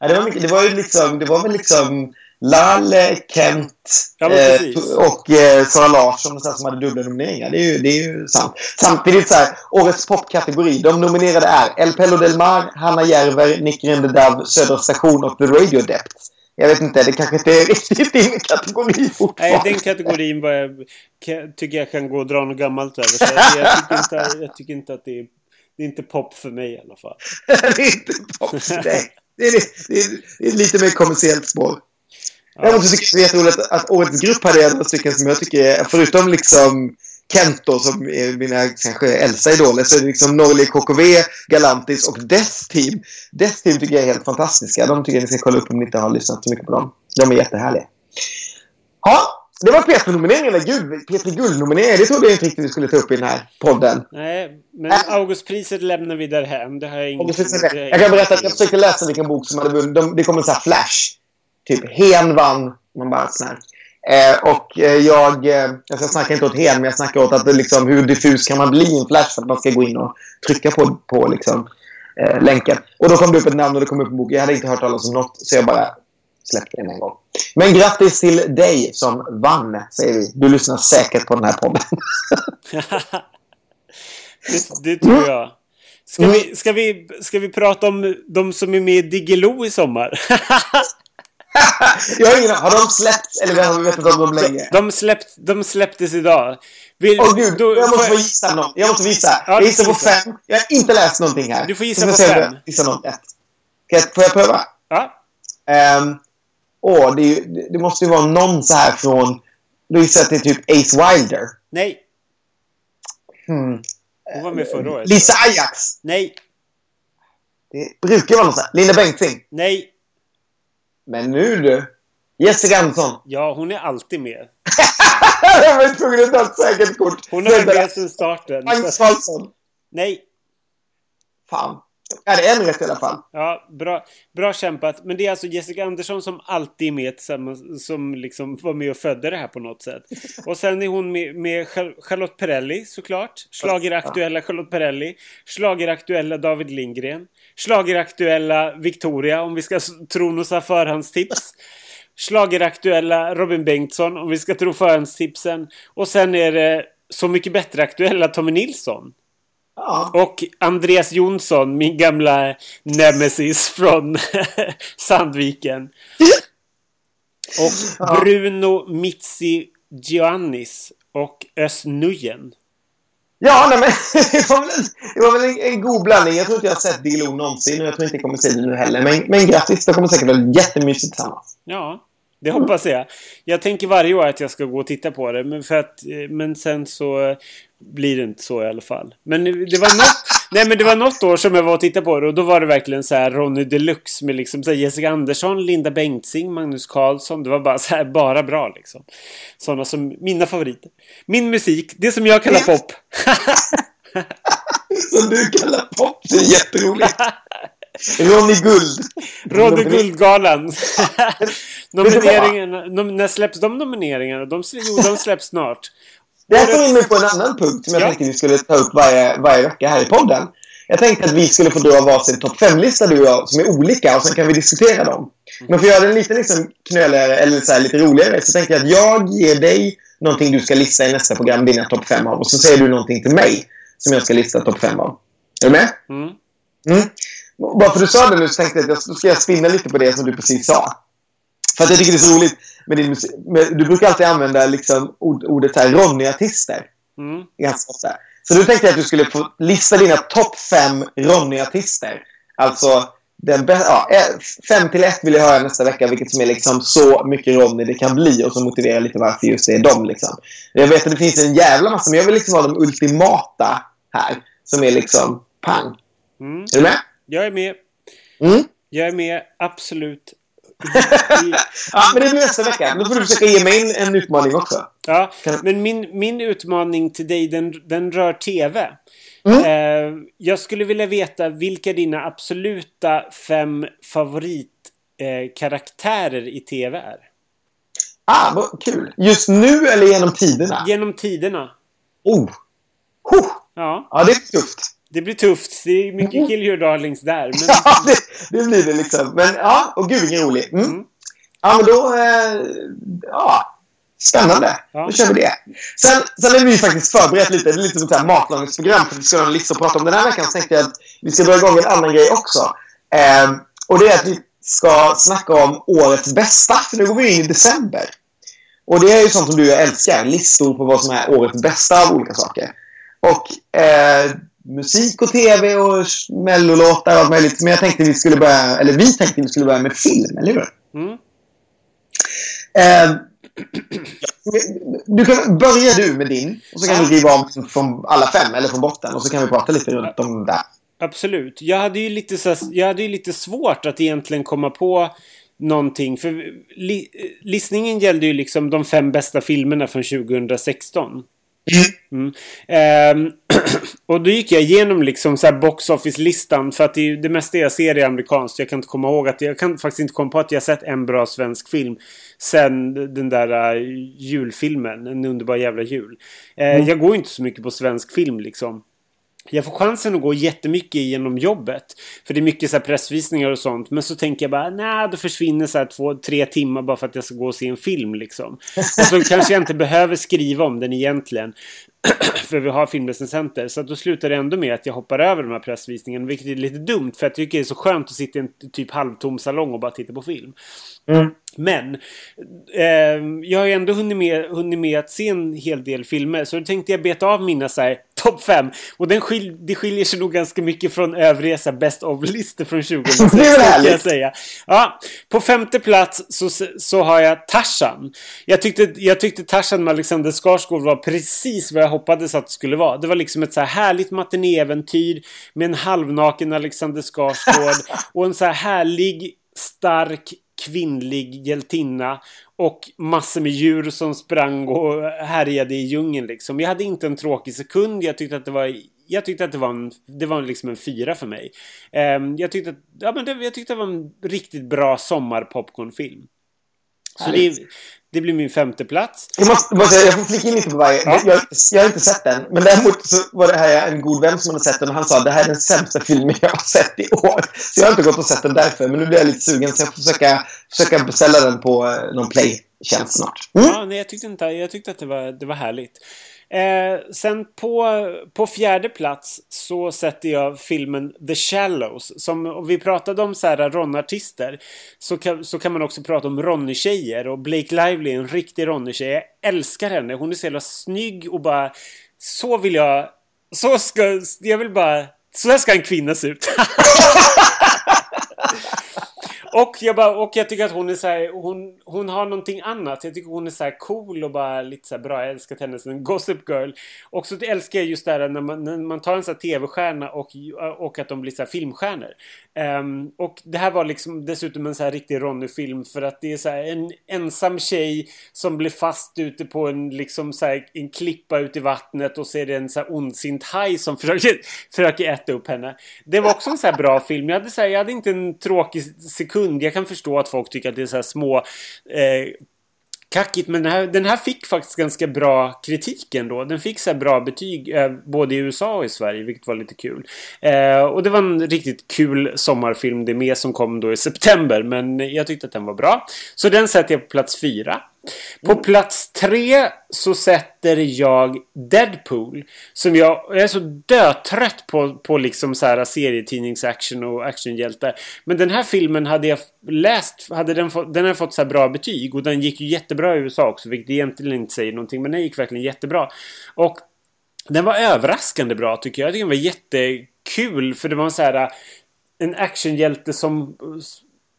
Ja, det, var mycket, det var ju liksom, det var väl liksom Lalle, Kent Ja, eh, och eh, Sara Larsson så här, som hade dubbla nomineringar. Det är ju, det är ju sant. Samtidigt så här, årets popkategori. De nominerade är El Pello Del Mar, Hanna Järver, Nick Rendedav, Södra Station och The Radio Dept. Jag vet inte, det kanske inte är riktigt din kategori Nej, fortfarande. den kategorin var jag, kan, tycker jag kan gå och dra något gammalt över. Så jag, jag, tycker inte, jag tycker inte att det är... Det är inte pop för mig i alla fall. det är inte pop. Nej. Det är, det, är, det är lite mer kommersiellt spår. Däremot så tycker jag det är jätteroligt att årets grupp hade några stycken som jag tycker är, förutom liksom Kent då, som är mina kanske äldsta idoler, så är det liksom Norli KKV, Galantis och Death Team. Death Team tycker jag är helt fantastiska. De tycker jag ni ska kolla upp om ni inte har lyssnat så mycket på dem. De är jättehärliga. Ja, det var P3-nomineringarna. Gud, P3 Guld-nomineringar. Det trodde jag inte riktigt vi skulle ta upp i den här podden. Nej, men Augustpriset lämnar vi därhän. Det har jag inget... det det Jag kan berätta att jag försökte läsa vilken bok som hade vunnit. De, det kom en sån här flash. Typ Hen vann. Man bara sån här. Eh, och eh, jag... Eh, jag snackar inte åt Hen, men jag snackar åt att det liksom, hur diffus kan man bli i en flash för att man ska gå in och trycka på, på liksom, eh, länken. Och då kom det upp ett namn och det kom upp en bok. Jag hade inte hört talas om något, så jag bara släppte den en gång. Men grattis till dig som vann, säger vi. Du lyssnar säkert på den här podden. det, det tror jag. Ska vi, ska, vi, ska vi prata om de som är med i Diggiloo i sommar? jag har ingen Har de släppts eller har vi vetat om dem länge? De, släppt, de släpptes idag. Vill, Åh gud, då- jag måste få gissa något. Jag måste gissa. Ja, jag du gissar på gissa. fem. Jag har inte läst någonting här. Du får gissa på fem. Gissar något jag, får jag pröva? Ja, Um, åh, det, ju- det, det måste ju vara någon så här från... Då gissar att det är typ Ace Wilder. nej. Hmm. Hon var med förra året. Lisa Ajax. Nej, Det brukar vara någon så här. Linda Bengtzing. nej. Men nu du. Jessica Andersson. Ja, hon är alltid med. jag var tvungen att ta ett säkert kort. Hon har varit med sedan starten. Magnus. Nej. Fan. Ja, det är en rätt i alla fall. Ja, bra, bra kämpat. Men det är alltså Jessica Andersson som alltid är med tillsammans, som liksom var med och födde det här på något sätt. Och sen är hon med, med Char- Charlotte Perrelli såklart. Schlageraktuella Charlotte Perrelli. Schlageraktuella David Lindgren. Schlageraktuella Victoria om vi ska tro några förhandstips. Schlageraktuella Robin Bengtsson om vi ska tro förhandstipsen. Och sen är det Så mycket bättre aktuella Tommy Nilsson. Ja. Och Andreas Jonsson, min gamla nemesis från Sandviken. Och Ja. Bruno Mitzi Giannis och Özz Nujen. Ja, nej, men det var väl, en, det var väl en, en god blandning. Jag tror inte jag har sett Dilo någonsin och jag tror inte jag kommer se det nu heller. Men, men grattis, det kommer säkert bli jättemysigt tillsammans. Ja, det hoppas jag. Jag tänker varje år att jag ska gå och titta på det. Men, för att, eh, men sen så blir det inte så i alla fall. Men det var något, nej, men det var något år som jag var och tittade på det. Och då var det verkligen så här Ronny Deluxe med liksom så Jessica Andersson, Linda Bengtzing, Magnus Carlsson. Det var bara så här, bara bra liksom. Sådana som mina favoriter. Min musik, det som jag kallar pop. Som du kallar pop. Det är jätteroligt. Ronny Guld. Ronny Guldgalan. Nomineringarna, nom, när släpps de nomineringarna? De, jo, de släpps snart. Det här får in mig på en annan punkt som jag Ja. tänkte vi skulle ta upp varje, varje vecka här i podden. Jag tänkte att vi skulle få dra varsin topp 5-lista du och jag som är olika och sen kan vi diskutera dem. Men för att göra den lite liksom knöligare eller så lite roligare så tänker jag att jag ger dig någonting du ska lista i nästa program, dina topp fem av. Och så säger du någonting till mig som jag ska lista topp fem av. Är du med? Mm. Mm. Bara för att du sa det nu så tänkte jag att jag ska jag spinna lite på det som du precis sa. För att jag tycker det är så roligt med din musik. Med, du brukar alltid använda liksom ord, ordet här Ronny-artister. Mm. Ganska ofta. Så du tänkte jag att du skulle få lista dina topp fem Ronny-artister. Alltså, den ja, eh, fem till ett vill jag höra nästa vecka, vilket som är liksom så mycket Ronny det kan bli och som motiverar lite varför just det är dem. Liksom. Jag vet att det finns en jävla massa, men jag vill liksom ha de ultimata här. Som är liksom pang. Mm. Är du med? Jag är med. Mm. Jag är med, absolut. Ja, men det blir nästa vecka. Då får du försöka ge mig en, en utmaning också. Ja, men min, min utmaning till dig den, den rör TV. Mm. Eh, jag skulle vilja veta vilka dina absoluta fem favoritkaraktärer eh, karaktärer i TV är. Ah, vad kul. Just nu eller genom tiderna? Genom tiderna. Oh. Huh. Ja, Ja, det är tufft. Det blir tufft. Det är mycket kill your darlings där. Men, Ja, det, det blir det liksom. Men ja, och gud vilken rolig. Mm. Mm. Ja, men då... Eh, ja, spännande. Ja. Då kör vi det. Sen, sen har vi faktiskt förberett lite. Det är lite som ett matlagningsprogram för att vi ska ha en lista att prata om. Den här veckan så tänkte jag att vi ska dra igång en annan grej också. Eh, och det är att vi ska snacka om årets bästa. För nu går vi in i december. Och det är ju sånt som du älskar. Listor på vad som är årets bästa av olika saker. Och eh, musik och tv och mellolåtar och allt möjligt. Men jag tänkte vi skulle börja, eller vi tänkte vi skulle börja med film, eller hur? mm. Eh, du kan, börja du med din och så kan du driva om från alla fem eller från botten och så kan vi prata lite runt om där. Absolut. Jag hade ju lite, så, jag hade ju lite svårt att egentligen komma på någonting. För li, listningen gällde ju liksom de fem bästa filmerna från 2016. Mm. Ehm, och då gick jag igenom liksom så här box office-listan för att det, det mesta jag ser är amerikanskt. Jag kan inte komma ihåg att jag kan faktiskt inte komma på att jag sett en bra svensk film sen den där uh, julfilmen, En underbar jävla jul. Eh, Jag går inte så mycket på svensk film liksom. Jag får chansen att gå jättemycket genom jobbet. För det är mycket så här pressvisningar och sånt. Men så tänker jag bara, nej, då försvinner så här två, tre timmar bara för att jag ska gå och se en film liksom. Och så kanske jag inte behöver skriva om den egentligen. för vi har filmrecensenter. Så att då slutar det ändå med att jag hoppar över de här pressvisningarna. Vilket är lite dumt. För jag tycker det är så skönt att sitta i en typ halvtom salong och bara titta på film. Mm. Men eh, jag har ändå hunnit med, hunnit med att se en hel del filmer. Så då tänkte jag beta av mina så här topp fem. Och den skil, det skiljer sig nog ganska mycket från övriga så här, best of-listor från 2016. Det är väl kan härligt. jag säga. Ja, på femte plats så, så har jag Tarzan. Jag tyckte, jag tyckte Tarzan med Alexander Skarsgård var precis vad jag hoppades att det skulle vara. Det var liksom ett så här härligt matinéäventyr med en halvnaken Alexander Skarsgård och en så här härlig, stark kvinnlig hjältinna och massor med djur som sprang och härjade i djungeln liksom. Jag hade inte en tråkig sekund. Jag tyckte att det var jag tyckte att det var en, det var liksom en fyra för mig. Ehm, jag, tyckte att, ja, men det, jag tyckte det var en riktigt bra sommarpopcornfilm. Så det, det blir min femte plats. Jag, måste, säga, jag får flika in lite på varje. Ja. Jag, jag har inte sett den. Men däremot så var det här en god vän som hade sett den och han sa att det här är den sämsta filmen jag har sett i år. Så jag har inte gått och sett den därför. Men nu blir jag lite sugen så jag får försöka, försöka beställa den på eh, någon play-tjänst snart. Mm. Ja, nej, jag tyckte, inte, jag tyckte att det var, det var härligt. Eh, sen på, på fjärde plats så sätter jag filmen The Shallows. Som, och vi pratade om så här Ron-artister. Så kan, så kan man också prata om Ronny-tjejer. Och Blake Lively är en riktig Ronny-tjej. Jag älskar henne. Hon är så jävla snygg och bara... Så vill jag... Så ska... Jag vill bara... Så här ska en kvinna se ut. Och jag, bara, och jag tycker att hon är så här, hon, hon har någonting annat. Jag tycker hon är så här cool och bara lite så här bra. Jag älskar henne som en gossip girl. Och så älskar jag just det här när man, när man tar en sån här tv-stjärna och, och att de blir så här filmstjärnor. Um, och det här var liksom dessutom en så här riktig Ronny-film för att det är så här en ensam tjej som blir fast ute på en liksom så här, en klippa ute i vattnet och ser en så här ondsint haj som försöker, försöker äta upp henne. Det var också en så här bra film. Jag hade, så här, jag hade inte en tråkig sekund. Jag kan förstå att folk tycker att det är så här små eh, kackigt. Men den här, den här fick faktiskt ganska bra kritik ändå. Den fick så här bra betyg eh, både i USA och i Sverige, vilket var lite kul. Eh, och det var en riktigt kul sommarfilm det med som kom då i september. Men jag tyckte att den var bra. Så den sätter jag på plats fyra. På plats tre så sätter jag Deadpool. Som jag, jag är så dötrött på, på liksom så här serietidningsaction och actionhjältar. Men den här filmen hade jag läst, hade den, fått, den hade fått så här bra betyg. Och den gick ju jättebra i USA också, vilket egentligen inte säger någonting. Men den gick verkligen jättebra. Och den var överraskande bra tycker jag. Jag tycker den var jättekul. För det var så här en actionhjälte som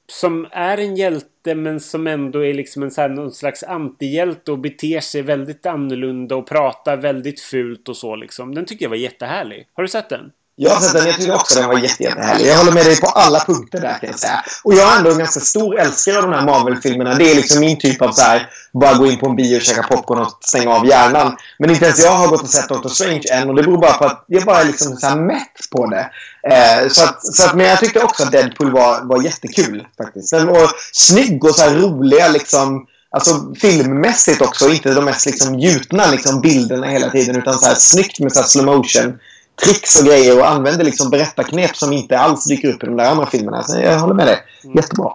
som är en hjälte men som ändå är liksom en så här, någon slags antihjälte och beter sig väldigt annorlunda och pratar väldigt fult och så liksom. Den tycker jag var jättehärlig. Har du sett den? Jag sett den. Jag tycker också den var jätte, jättehärlig. Jag håller med dig på alla punkter där kan jag säga. Och jag är ändå en ganska stor älskare av de här Marvel-filmerna. Det är liksom min typ av så här, bara gå in på en bio och käka popcorn och stänga av hjärnan. Men inte ens jag har gått och sett Doctor Strange än och det beror bara på att jag bara är liksom så här mätt på det. Eh, så att, så att, men jag tyckte också att Deadpool var, var jättekul faktiskt. Den var snygg och så här roliga liksom. Alltså filmmässigt också, inte de mest liksom gjutna liksom, bilderna hela tiden utan så här snyggt med så här slow motion tricks och grejer och använder liksom berättarknep som inte alls dyker upp i de där andra filmerna. Så jag håller med dig. Mm. Jättebra.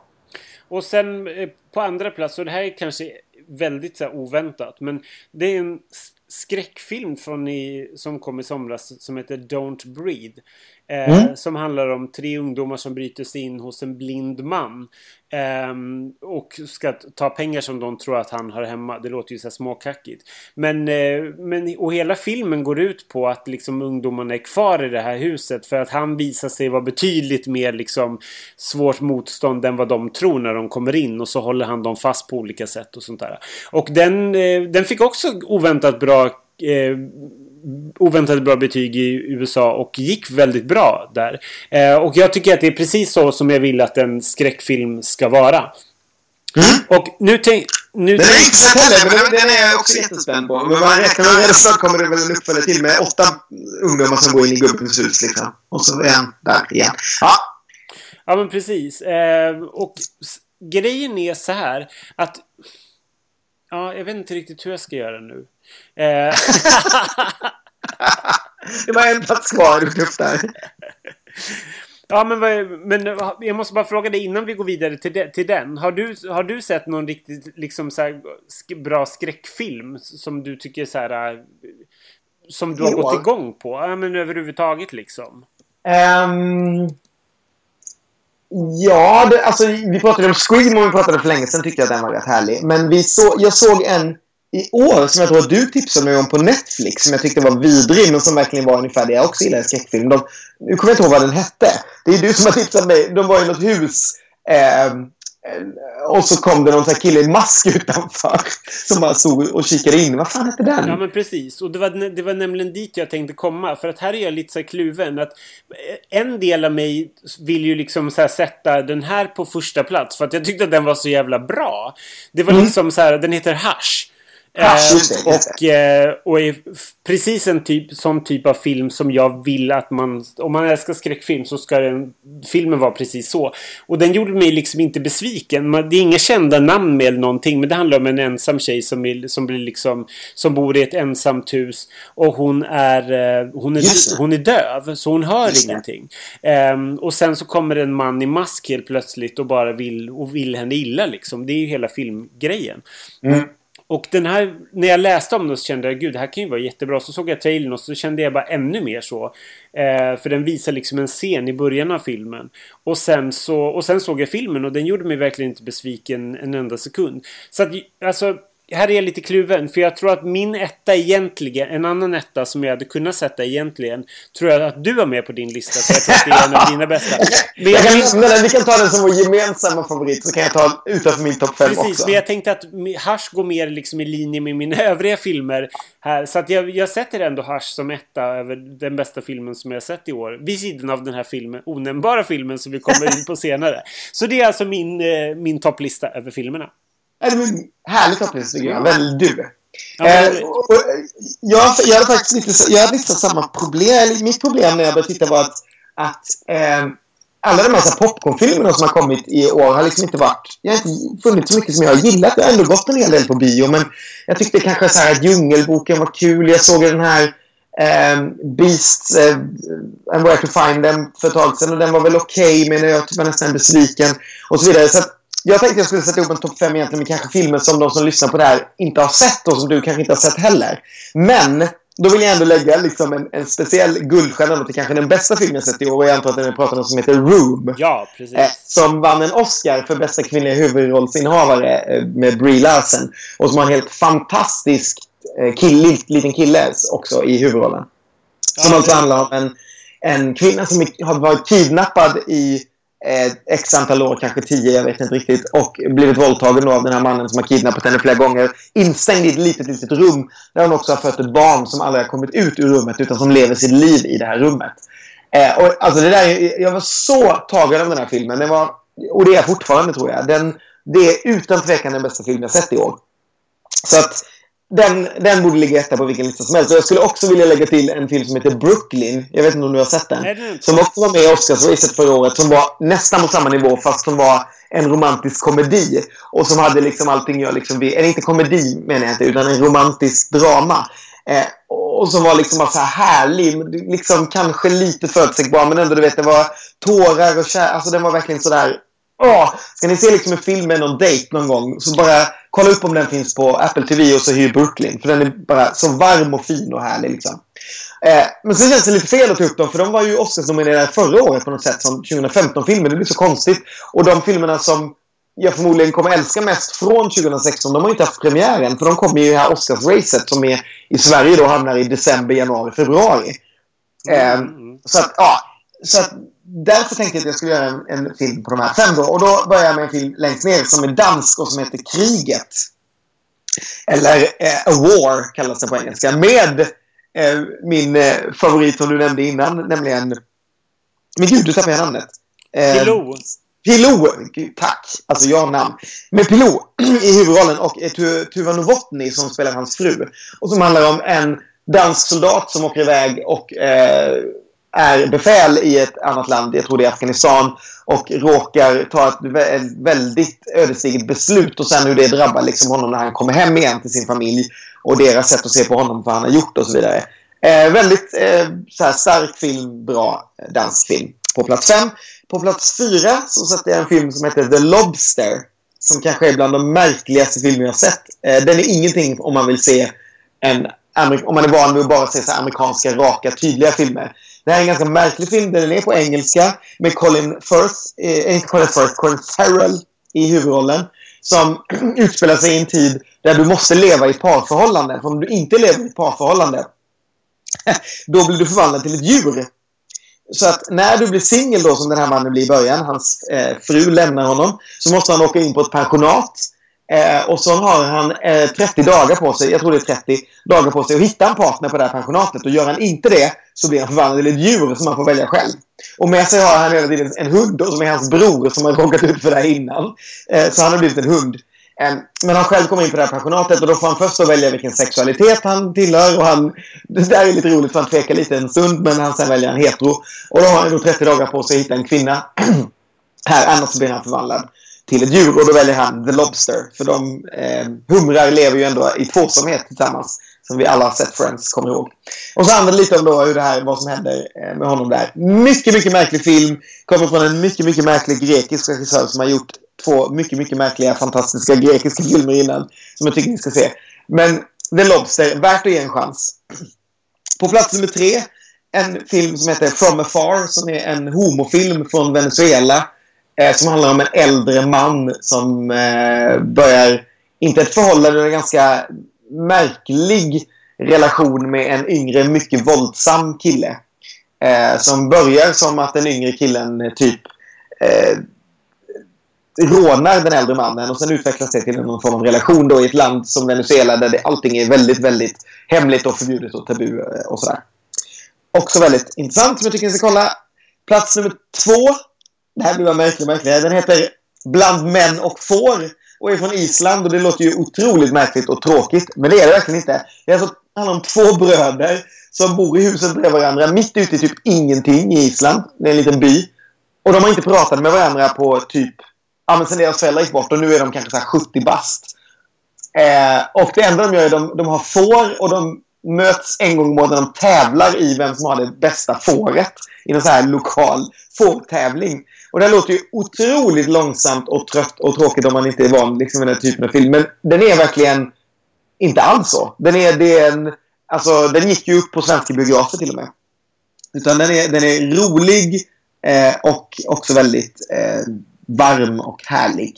Och sen eh, på andra plats, och det här är kanske väldigt så oväntat, men det är en skräckfilm från i, som kom i somras som heter Don't Breathe. Eh, mm. Som handlar om tre ungdomar som bryter sig in hos en blind man. Eh, och ska ta pengar som de tror att han har hemma. Det låter ju så småkackigt. Men, eh, men, och hela filmen går ut på att liksom ungdomarna är kvar i det här huset. För att han visar sig vara betydligt mer liksom svårt motstånd än vad de tror när de kommer in. Och så håller han dem fast på olika sätt och sånt där. Och den, eh, den fick också oväntat bra eh, oväntat bra betyg i USA och gick väldigt bra där. Eh, och jag tycker att det är precis så som jag vill att en skräckfilm ska vara. Mm. Och nu tänk... Nu den är inte sett heller, men den, den är jag också jättespänd på. Men man räknar med att snart kommer det väl en uppföljare till med åtta ungdomar som går in i gubbens hus liksom. Och så är han där igen. Ja. Ja, men precis. Eh, och grejen är så här att... Ja, jag vet inte riktigt hur jag ska göra nu. Eh. det var en plats kvar där. Ja, men, men jag måste bara fråga dig innan vi går vidare till, de, till den. Har du, har du sett någon riktigt liksom, så här, bra skräckfilm som du tycker så här, som du har jo. gått igång på? Ja, men överhuvudtaget liksom. Um, ja, det, alltså vi pratade om Scream och vi pratade för länge sedan tyckte jag att den var rätt härlig. Men vi så, jag såg en i år som jag tror att du tipsade mig om på Netflix som jag tyckte var vidrig men som verkligen var ungefär det jag också gillar i skräckfilm. De, nu kommer jag inte ihåg vad den hette. Det är du som har tipsat mig. De var i något hus. Eh, och så kom det någon sån kille i mask utanför som bara stod och kikade in. Vad fan hette den? Ja men precis. Och det var, det var nämligen dit jag tänkte komma. För att här är jag lite så kluven. Att en del av mig vill ju liksom så sätta den här på första plats. För att jag tyckte att den var så jävla bra. Det var mm. liksom så här, den heter Hush. Just och, eh, och är precis en typ, sån typ av film som jag vill att man... Om man älskar skräckfilm så ska den, filmen vara precis så. Och den gjorde mig liksom inte besviken. Det är inga kända namn med eller någonting. Men det handlar om en ensam tjej som, är, som, blir liksom, som bor i ett ensamt hus. Och hon är, eh, hon är, hon är döv. Så hon hör just ingenting. Um, och sen så kommer en man i mask helt plötsligt och bara vill, och vill henne illa liksom. Det är ju hela filmgrejen. Mm. Och den här, när jag läste om den så kände jag gud det här kan ju vara jättebra. Så såg jag trailern och så kände jag bara ännu mer så. Eh, för den visar liksom en scen i början av filmen. Och sen, så, och sen såg jag filmen och den gjorde mig verkligen inte besviken en enda sekund. Så att alltså här är jag lite kluven. För jag tror att min etta egentligen, en annan etta som jag hade kunnat sätta egentligen, tror jag att du har med på din lista. Så jag tror att det är en av dina bästa. Men jag, kan, men vi kan ta den som vår gemensamma favorit, så kan jag ta utanför min topp 5 också. Precis, men jag tänkte att Hush går mer liksom i linje med mina övriga filmer här. Så att jag, jag sätter ändå Hush som etta över den bästa filmen som jag sett i år. Vid sidan av den här filmen, onämnbara filmen som vi kommer in på senare. Så det är alltså min, eh, min topplista över filmerna. Det var en härlig topplista tycker jag. Väldigt du. Ja, eh, och, och, jag, jag hade faktiskt lite, jag hade lite samma problem. Mitt problem när jag började titta var att, att eh, alla de här popcornfilmerna som har kommit i år har liksom inte varit... Jag har inte funnit så mycket som jag har gillat. Jag har ändå gått en hel del på bio, men jag tyckte kanske så här att Djungelboken var kul. Jag såg den här eh, Beasts eh, and Where to Find Them för ett tag sedan och den var väl okej, okay, men jag var nästan besviken och så vidare. Så jag tänkte jag skulle sätta ihop en topp 5 egentligen med kanske filmer som de som lyssnar på det här inte har sett och som du kanske inte har sett heller. Men då vill jag ändå lägga liksom en, en speciell guldstjärna till kanske den bästa filmen jag sett i år. Och jag antar att den är pratad om som heter Room. Ja, precis. Eh, som vann en Oscar för bästa kvinnliga huvudrollsinnehavare eh, med Brie Larson. Och som har en helt fantastisk eh, kill, liten kille också i huvudrollen. Som ja, alltså handlar om en, en kvinna som har varit kidnappad i eh, x antal år, kanske tio, jag vet inte riktigt. Och blivit våldtagen av den här mannen som har kidnappat henne flera gånger. Instängd i ett litet, litet rum där hon också har fött ett barn som aldrig har kommit ut ur rummet utan som lever sitt liv i det här rummet. Eh, och, alltså det där, jag var så tagen av den här filmen. Den var, och det är jag fortfarande, tror jag. Den, det är utan tvekan den bästa film jag sett i år. Så att den, den borde ligga etta på vilken lista som helst. Och jag skulle också vilja lägga till en film som heter Brooklyn. Jag vet inte om du har sett den. Som också var med i Oscarsracet förra året. Som var nästan på samma nivå fast som var en romantisk komedi. Och som hade liksom allting jag liksom... Eller inte komedi menar jag inte, utan en romantisk drama. Eh, och som var liksom så här härlig. Liksom kanske lite förutsägbar men ändå du vet det var tårar och kär. Alltså den var verkligen sådär Åh, ska ni se liksom en film med någon dejt någon gång så bara kolla upp om den finns på Apple TV och så hyr Brooklyn. För den är bara så varm och fin och härlig liksom. Eh, men sen känns det lite fel att ta upp dem för de var ju Oscarsnominerade förra året på något sätt som 2015-filmer. Det blir så konstigt. Och de filmerna som jag förmodligen kommer älska mest från 2016, de har inte haft premiären. För de kommer ju i det här Oscars-racet som är i Sverige då hamnar i december, januari, februari. Eh, mm. Så att, ja. Så att därför tänkte jag att jag skulle göra en, en, film på de här fem. Då. Och då börjar jag med en film längst ner som är dansk och som heter Kriget. Eller eh, A War kallas det på engelska. Med eh, min eh, favorit som du nämnde innan, nämligen... Men gud, du tappade namnet. Eh. Pilot, tack. Alltså jag har namn. Med Pilot i huvudrollen och eh, Tuva Novotny som spelar hans fru. Och som handlar om en dansk soldat som åker iväg och eh, är befäl i ett annat land, jag tror det är Afghanistan, och råkar ta ett väldigt ödesdigert beslut och sen hur det drabbar liksom honom när han kommer hem igen till sin familj och deras sätt att se på honom, vad han har gjort och så vidare. Eh, väldigt eh, så stark film, bra dansk film. På plats fem. På plats fyra så sätter jag en film som heter The Lobster. Som kanske är bland de märkligaste filmer jag sett. Eh, den är ingenting om man vill se en om man är van vid att bara se så amerikanska, raka, tydliga filmer. Det här är en ganska märklig film. Den är på engelska med Colin Firth, eh, inte Colin Firth, Colin Farrell i huvudrollen. Som utspelar sig i en tid där du måste leva i ett parförhållande. För om du inte lever i ett parförhållande då blir du förvandlad till ett djur. Så att när du blir singel då, som den här mannen blir i början, hans eh, fru lämnar honom, så måste han åka in på ett pensionat Eh, och så har han eh, 30 dagar på sig, jag tror det är 30 dagar på sig att hitta en partner på det här pensionatet. Och gör han inte det så blir han förvandlad till ett djur som han får välja själv. Och med sig har han hela tiden en hund som är hans bror som har råkat ut för det här innan. Eh, så han har blivit en hund. Eh, men han själv kommer in på det här pensionatet och då får han först välja vilken sexualitet han tillhör. Och han, det där är lite roligt för han tvekar lite en stund men han sen väljer han hetero. Och då har han då 30 dagar på sig att hitta en kvinna. här, annars blir han förvandlad till ett djur och då väljer han The Lobster. För de eh, humrar lever ju ändå i tvåsamhet tillsammans. Som vi alla har sett Friends kommer ihåg. Och så handlar det lite om då hur det här, vad som händer eh, med honom där. Mycket, mycket märklig film. Kommer från en mycket, mycket märklig grekisk regissör som har gjort två mycket, mycket märkliga, fantastiska grekiska filmer innan. Som jag tycker ni ska se. Men The Lobster, värt att ge en chans. På plats nummer tre, en film som heter From Afar som är en homofilm från Venezuela Eh, som handlar om en äldre man som eh, börjar, inte ett förhållande, men en ganska märklig relation med en yngre, mycket våldsam kille. Eh, som börjar som att den yngre killen eh, typ eh, rånar den äldre mannen och sen utvecklas det till någon form av relation då i ett land som Venezuela där det, allting är väldigt, väldigt hemligt och förbjudet och tabu eh, och sådär. Också väldigt intressant som jag tycker ni ska kolla. Plats nummer två det här blir bara märkligt, märkligt. Den heter Bland män och får och är från Island och det låter ju otroligt märkligt och tråkigt. Men det är det verkligen inte. Det alltså, handlar om två bröder som bor i huset bredvid varandra mitt ute i typ ingenting i Island. Det är en liten by. Och de har inte pratat med varandra på typ... Ja, men sen deras föräldrar gick bort och nu är de kanske så 70 bast. Eh, och det enda de gör är att de, de har får och de möts en gång i månaden. De tävlar i vem som har det bästa fåret i en så här lokal fårtävling. Och det låter ju otroligt långsamt och trött och tråkigt om man inte är van liksom, med den typen av film. Men den är verkligen inte alls så. Den, är, det är en, alltså, den gick ju upp på svenska biografer till och med. Utan den är, den är rolig eh, och också väldigt eh, varm och härlig.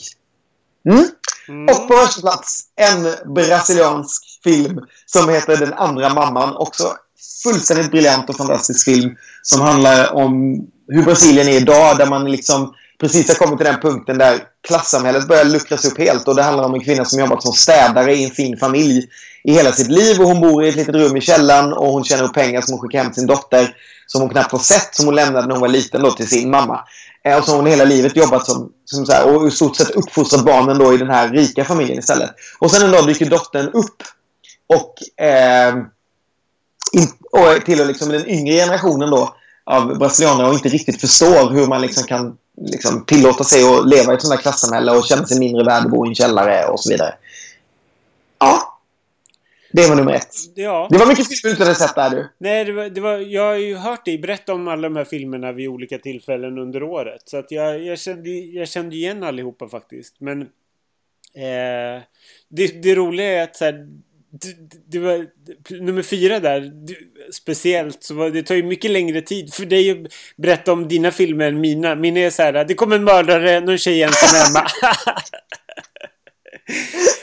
Mm? Mm. Och på första plats en brasiliansk film som heter Den andra mamman. Också fullständigt briljant och fantastisk film som handlar om hur Brasilien är idag där man liksom precis har kommit till den punkten där klassamhället börjar luckras upp helt och det handlar om en kvinna som jobbat som städare i en fin familj i hela sitt liv och hon bor i ett litet rum i källaren och hon tjänar upp pengar som hon skickar hem till sin dotter som hon knappt har sett som hon lämnade när hon var liten då till sin mamma. Eh, och så har hon hela livet jobbat som, som så här, och i stort sett uppfostrat barnen då i den här rika familjen istället. Och sen en dag dyker dottern upp och, eh, in, och tillhör liksom den yngre generationen då av brasilianer och inte riktigt förstår hur man liksom kan liksom tillåta sig att leva i ett sånt här klassamhälle och känna sig mindre värd, bo i en källare och så vidare. Ja. Det var nummer ett. Ja. Det var mycket filmer du inte sett där du. Nej, det var, det var, jag har ju hört dig berätta om alla de här filmerna vid olika tillfällen under året. Så att jag, jag, kände, jag kände igen allihopa faktiskt. Men eh, det, det roliga är att så här, det, det var nummer fyra där. Du, speciellt så var, det tar ju mycket längre tid för dig att berätta om dina filmer än mina. Mina är så här. Det kommer en mördare, någon tjej ensam hemma.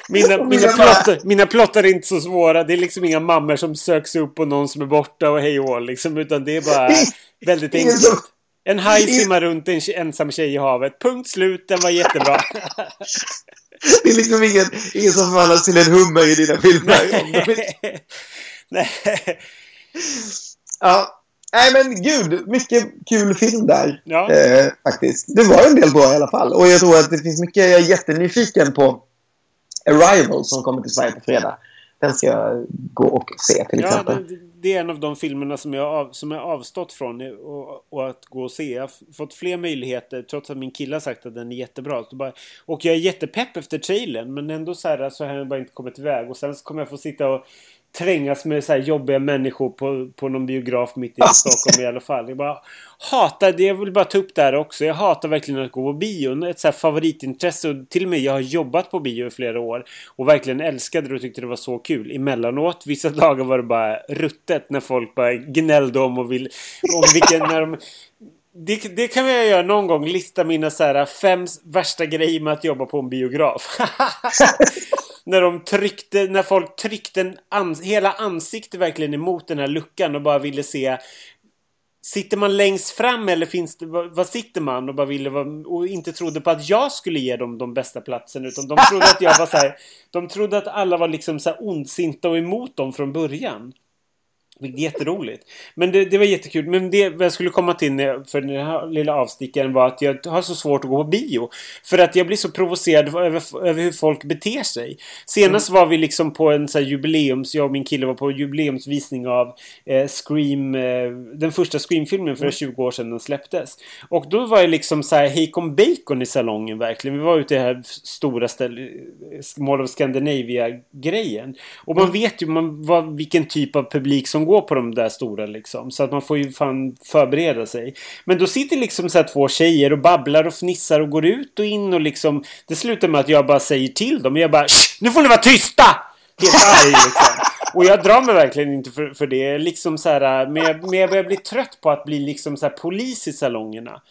Mina, mina, plottar, mina plottar är inte så svåra. Det är liksom inga mammor som söks upp på någon som är borta och hej och liksom. Utan det är bara väldigt enkelt. En haj simmar runt en ensam tjej i havet. Punkt slut. Den var jättebra. Det är liksom ingen, ingen som förvandlas till en hummer i dina filmer. Nej. Ja. Nej men gud, mycket kul film där. Ja. Eh, faktiskt. Det var en del bra i alla fall. Och jag tror att det finns mycket, jag är jättenyfiken på Arrival som kommer till Sverige på fredag. Den ska jag gå och se till exempel. Ja, det det är en av de filmerna som jag, av, som jag avstått från och, och, att gå och se. Jag har fått fler möjligheter trots att min kille har sagt att den är jättebra. Så bara, och jag är jättepepp efter trailern men ändå så här så har jag bara inte kommit iväg. Och sen så kommer jag få sitta och trängas med så här jobbiga människor på, på någon biograf mitt i Stockholm i alla fall. Jag bara hatar det. Jag vill bara ta upp det här också. Jag hatar verkligen att gå på bio. Ett så här favoritintresse. Och till och med jag har jobbat på bio i flera år. Och verkligen älskade det och tyckte det var så kul. Emellanåt, vissa dagar var det bara ruttet när folk bara gnällde om och vill... Om vilken... När de, det, det, kan jag göra någon gång. Lista mina så här fem värsta grejer med att jobba på en biograf. när de tryckte, när folk tryckte ans hela ansiktet verkligen emot den här luckan och bara ville se Sitter man längst fram eller finns det, vad sitter man och bara ville och inte trodde på att jag skulle ge dem de bästa platsen utan de trodde att jag var så här, De trodde att alla var liksom så här ondsinta och emot dem från början. Vilket är jätteroligt. Men det, det, var jättekul. Men det jag skulle komma till för den här lilla avstickaren var att jag har så svårt att gå på bio. För att jag blir så provocerad över, över hur folk beter sig. Senast mm. var vi liksom på en så jubileums... Jag och min kille var på jubileumsvisning av eh, Scream... Eh, den första Scream-filmen för mm. 20 år sedan den släpptes. Och då var det liksom så här Heikon Bacon i salongen verkligen. Vi var ute i det här stora stället... Mall of Scandinavia-grejen. Och man mm. vet ju man, vad, vilken typ av publik som gå på de där stora liksom. Så att man får ju fan förbereda sig. Men då sitter liksom så här två tjejer och babblar och fnissar och går ut och in och liksom. Det slutar med att jag bara säger till dem. Jag bara Nu får ni vara tysta! Helt arg liksom. Och jag drar mig verkligen inte för, för det. Liksom så här, men, jag, men jag börjar bli trött på att bli liksom så här polis i salongerna.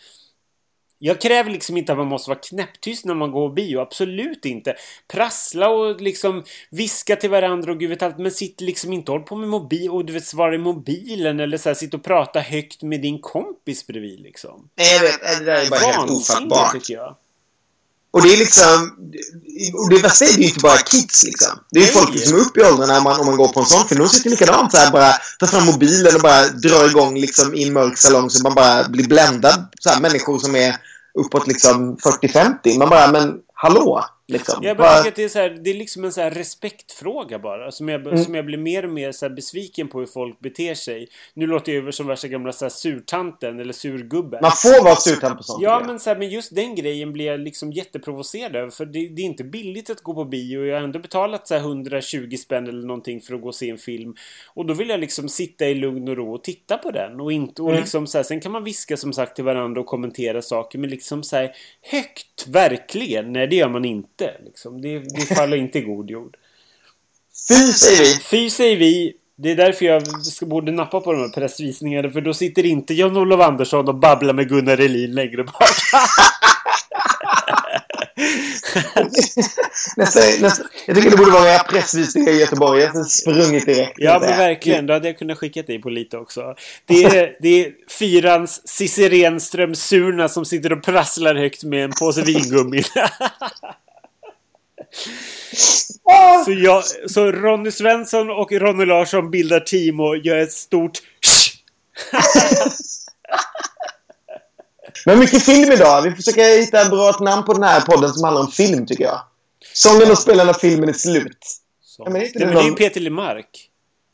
Jag kräver liksom inte att man måste vara knäpptyst när man går bio. Absolut inte. Prassla och liksom viska till varandra och gud vet allt. Men sitt liksom inte och håll på med mobil och du vet svara i mobilen eller så här, sitt och prata högt med din kompis bredvid liksom. Nej, jag vet. Det där är bara helt ofattbart. tycker jag. Och det är liksom... Och det värsta är ju inte bara kids liksom. Det är ju folk som är uppe i åldern när man, om man går på en sån film. De sitter likadant så här bara tar fram mobilen och bara drar igång liksom i en mörk salong så man bara blir bländad. Så här, människor som är uppåt liksom 40-50. Man bara, men hallå? Liksom. Jag bara tycker att det är, så här, det är liksom en så respektfråga bara. Som jag, Mm. som jag blir mer och mer så besviken på hur folk beter sig. Nu låter jag ju som värsta gamla så surtanten eller surgubben. Man får vara surtant på sånt. Ja, men, så här, men just den grejen blir jag liksom jätteprovocerad över. För det, det är inte billigt att gå på bio. Jag har ändå betalat så här 120 spänn eller någonting för att gå och se en film. Och då vill jag liksom sitta i lugn och ro och titta på den. Och inte, och Mm. liksom så här, sen kan man viska som sagt till varandra och kommentera saker. Men liksom så här högt, verkligen. Nej, det gör man inte. Liksom. Det, det faller inte i god jord. Fy säger vi. Fy säger vi. Det är därför jag borde nappa på de här pressvisningarna. För då sitter inte Jan-Olof Andersson och babblar med Gunnar Elin längre bak. Nästa, nästa, jag tycker det borde vara pressvisningar i Göteborg. Jag har sprungit direkt. Ja men verkligen, då hade jag kunnat skicka dig på lite också. Det är, det är fyrans Cissi Renström Surna som sitter och prasslar högt med en påse vingummi. Så, jag, så Ronny Svensson och Ronny Larsson bildar team och gör ett stort Men mycket film idag. Vi försöker hitta ett bra namn på den här podden som handlar om film, tycker jag. Sången och spelarna filmen är slut. Så. Ja, men Nej, är men det det är ju Peter Lemark.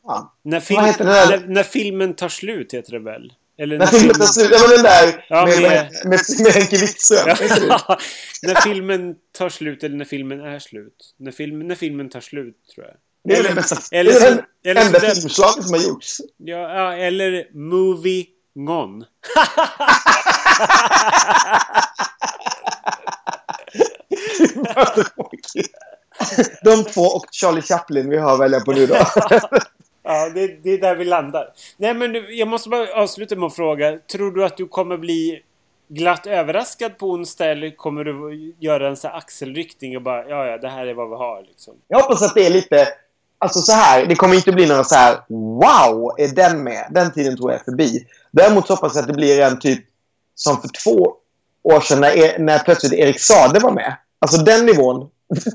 Ja. När, film, när, när filmen tar slut heter det väl? Eller När filmen tar slut. Ja, men den där Ja, med, med- med, med, Henke Wittström. Det? Ja, när filmen tar slut eller när filmen är slut. När, film, när filmen tar slut, tror jag. Det är Eller- bästa. eller det är eller så enda filmslaget som har gjorts. Ja, ja, eller Movie Gone. De två och Charlie Chaplin vi har att välja på nu då. Ja, det, det är där vi landar. Nej, men jag måste bara avsluta med att fråga. Tror du att du kommer bli glatt överraskad på onsdag eller kommer du göra en så här axelryckning och bara ja, ja, det här är vad vi har liksom? Jag hoppas att det är lite... Alltså så här, det kommer inte bli några så här Wow, är den med? Den tiden tror jag är förbi. Däremot så hoppas jag att det blir en typ som för två år sedan när, e- när plötsligt Erik Sade var med. Alltså den nivån.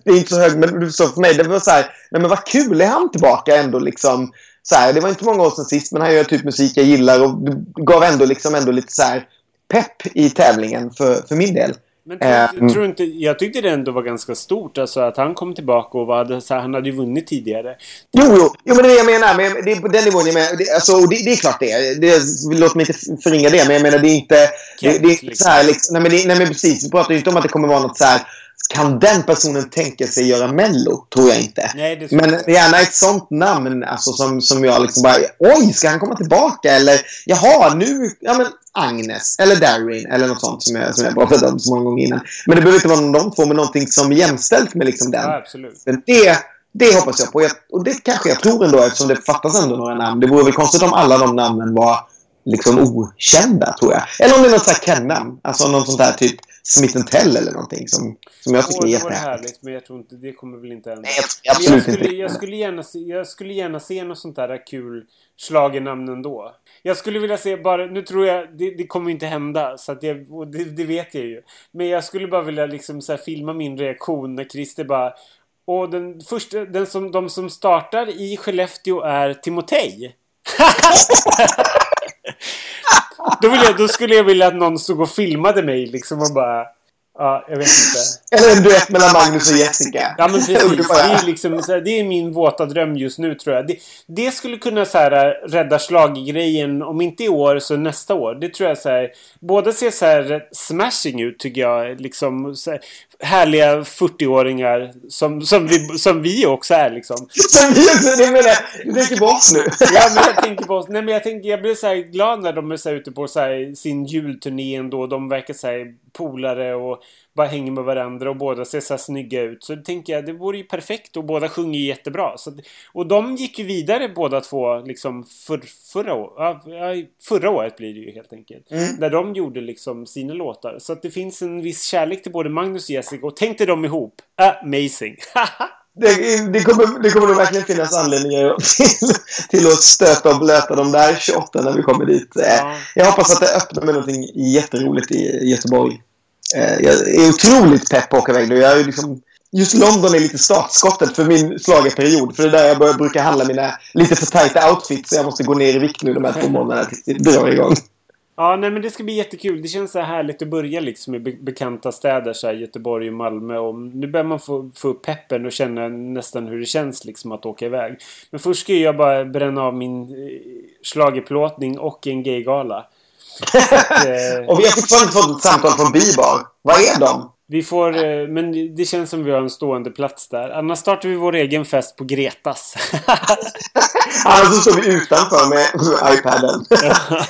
Det är inte så hög, men du förstår för mig. Det var så här, nej men vad kul är han tillbaka ändå liksom. Så här, det var inte många år sedan sist, men han gör typ musik jag gillar och gav ändå liksom ändå lite så här pepp i tävlingen för, för min del. Men tror, Ehm. tror inte, jag tyckte det ändå var ganska stort alltså att han kom tillbaka och var, så här, han hade ju vunnit tidigare. Jo, jo, jo, men det är det jag menar. Men det är på den nivån jag menar. Det, alltså, det, det är klart det är. Det, låt mig inte förringa det, men jag menar det är inte... Det, det är liksom. så här, liksom, nej, men det, nej, men precis. Vi pratar ju inte om att det kommer vara något så här... Kan den personen tänka sig göra Mello? Tror jag inte. Nej, det Men gärna ett sånt namn alltså, som, som jag liksom bara... Oj, ska han komma tillbaka? Eller jaha, nu... Ja, men Agnes. Eller Darin. Eller något sånt som jag, som jag pratat om så många gånger innan. Men det behöver inte vara någon av de två, men någonting som är jämställt med liksom den. Ja, absolut. Men det, det hoppas jag på. Jag, och det kanske jag tror ändå eftersom det fattas ändå några namn. Det vore väl konstigt om alla de namnen var liksom okända, tror jag. Eller om det är något sånt här Ken-namn. Alltså någon sånt där typ Smith Tell eller någonting som, som jag tycker är det jättehärligt. härligt, men jag tror inte det kommer väl inte hända. Nej, absolut jag skulle, inte. Jag skulle, gärna se, jag skulle gärna se något sånt där kul schlagernamn ändå. Jag skulle vilja se bara, nu tror jag, det, det kommer inte hända. Så att jag, och det, det vet jag ju. Men jag skulle bara vilja liksom så filma min reaktion när Christer bara och den första, den som, de som startar i Skellefteå är Timotej. då, vill jag, då skulle jag vilja att någon stod och filmade mig liksom och bara... Ja, jag vet inte. Eller en duett mellan Magnus och Jessica. Ja men precis. Det är, liksom, här, det är min våta dröm just nu tror jag. Det, det skulle kunna så här, rädda slaggrejen om inte i år så nästa år. Det tror jag så här, Båda ser så här smashing ut tycker jag. Liksom, så här, härliga 40-åringar som, som, vi, som vi också är liksom. Som vi också, det menar jag. Du tänker på oss nu. Ja, men jag tänker på... Nej, men jag, tänker, jag blir så glad när de är så här ute på så här, sin julturné ändå. De verkar så här polare och bara hänger med varandra och båda ser så här snygga ut. Så tänker jag, det vore ju perfekt och båda sjunger ju jättebra. Så, och de gick ju vidare båda två liksom för, förra, år, förra året blir det ju helt enkelt. Mm. Där de gjorde liksom sina låtar. Så att det finns en viss kärlek till både Magnus och Jessica. Och tänk dig dem ihop. Amazing! Det, det, kommer, det kommer nog verkligen finnas anledningar till, till att stöta och blöta de där 28 när vi kommer dit. Ja. Jag hoppas att det öppnar med någonting jätteroligt i Göteborg. Eh, jag är otroligt pepp på att åka iväg nu. Jag är liksom, just London är lite startskottet för min slagerperiod. För det är där jag börjar, brukar handla mina lite för tajta outfits. Så jag måste gå ner i vikt nu de här två månaderna tills det drar igång. Ja, nej men det ska bli jättekul. Det känns så här härligt att börja liksom i be bekanta städer så här Göteborg och Malmö. Och nu börjar man få, få upp peppen och känna nästan hur det känns liksom att åka iväg. Men först ska jag bara bränna av min eh, schlagerplåtning och en gaygala. eh, och vi har fortfarande fått ett samtal från Bibar. Vad är de? Vi får, eh, men det känns som vi har en stående plats där. Annars startar vi vår egen fest på Gretas. Annars så står vi utanför med iPaden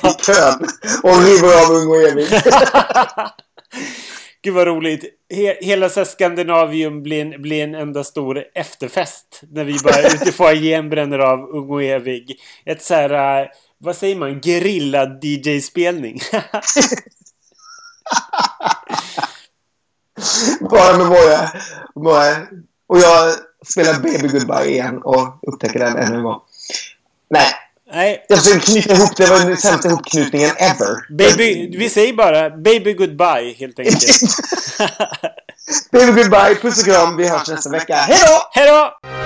i kön och river av Ung och Evig. Gud vad roligt. hela så Skandinavium blir en, blir en enda stor efterfest. När vi bara ute i foajén bränner av Ung och Evig. Ett så här, eh, vad säger man, gerilla DJ-spelning. Bara med våra, våra... Och jag spelar Baby Goodbye igen och upptäcker den ännu en gång. Nej. Nej. Jag försöker knyta ihop. Det var den sämsta ihopknytningen ever. Baby, vi säger bara Baby Goodbye helt enkelt. baby Goodbye. Puss och kram. Vi hörs nästa vecka. Hej då! Hej då!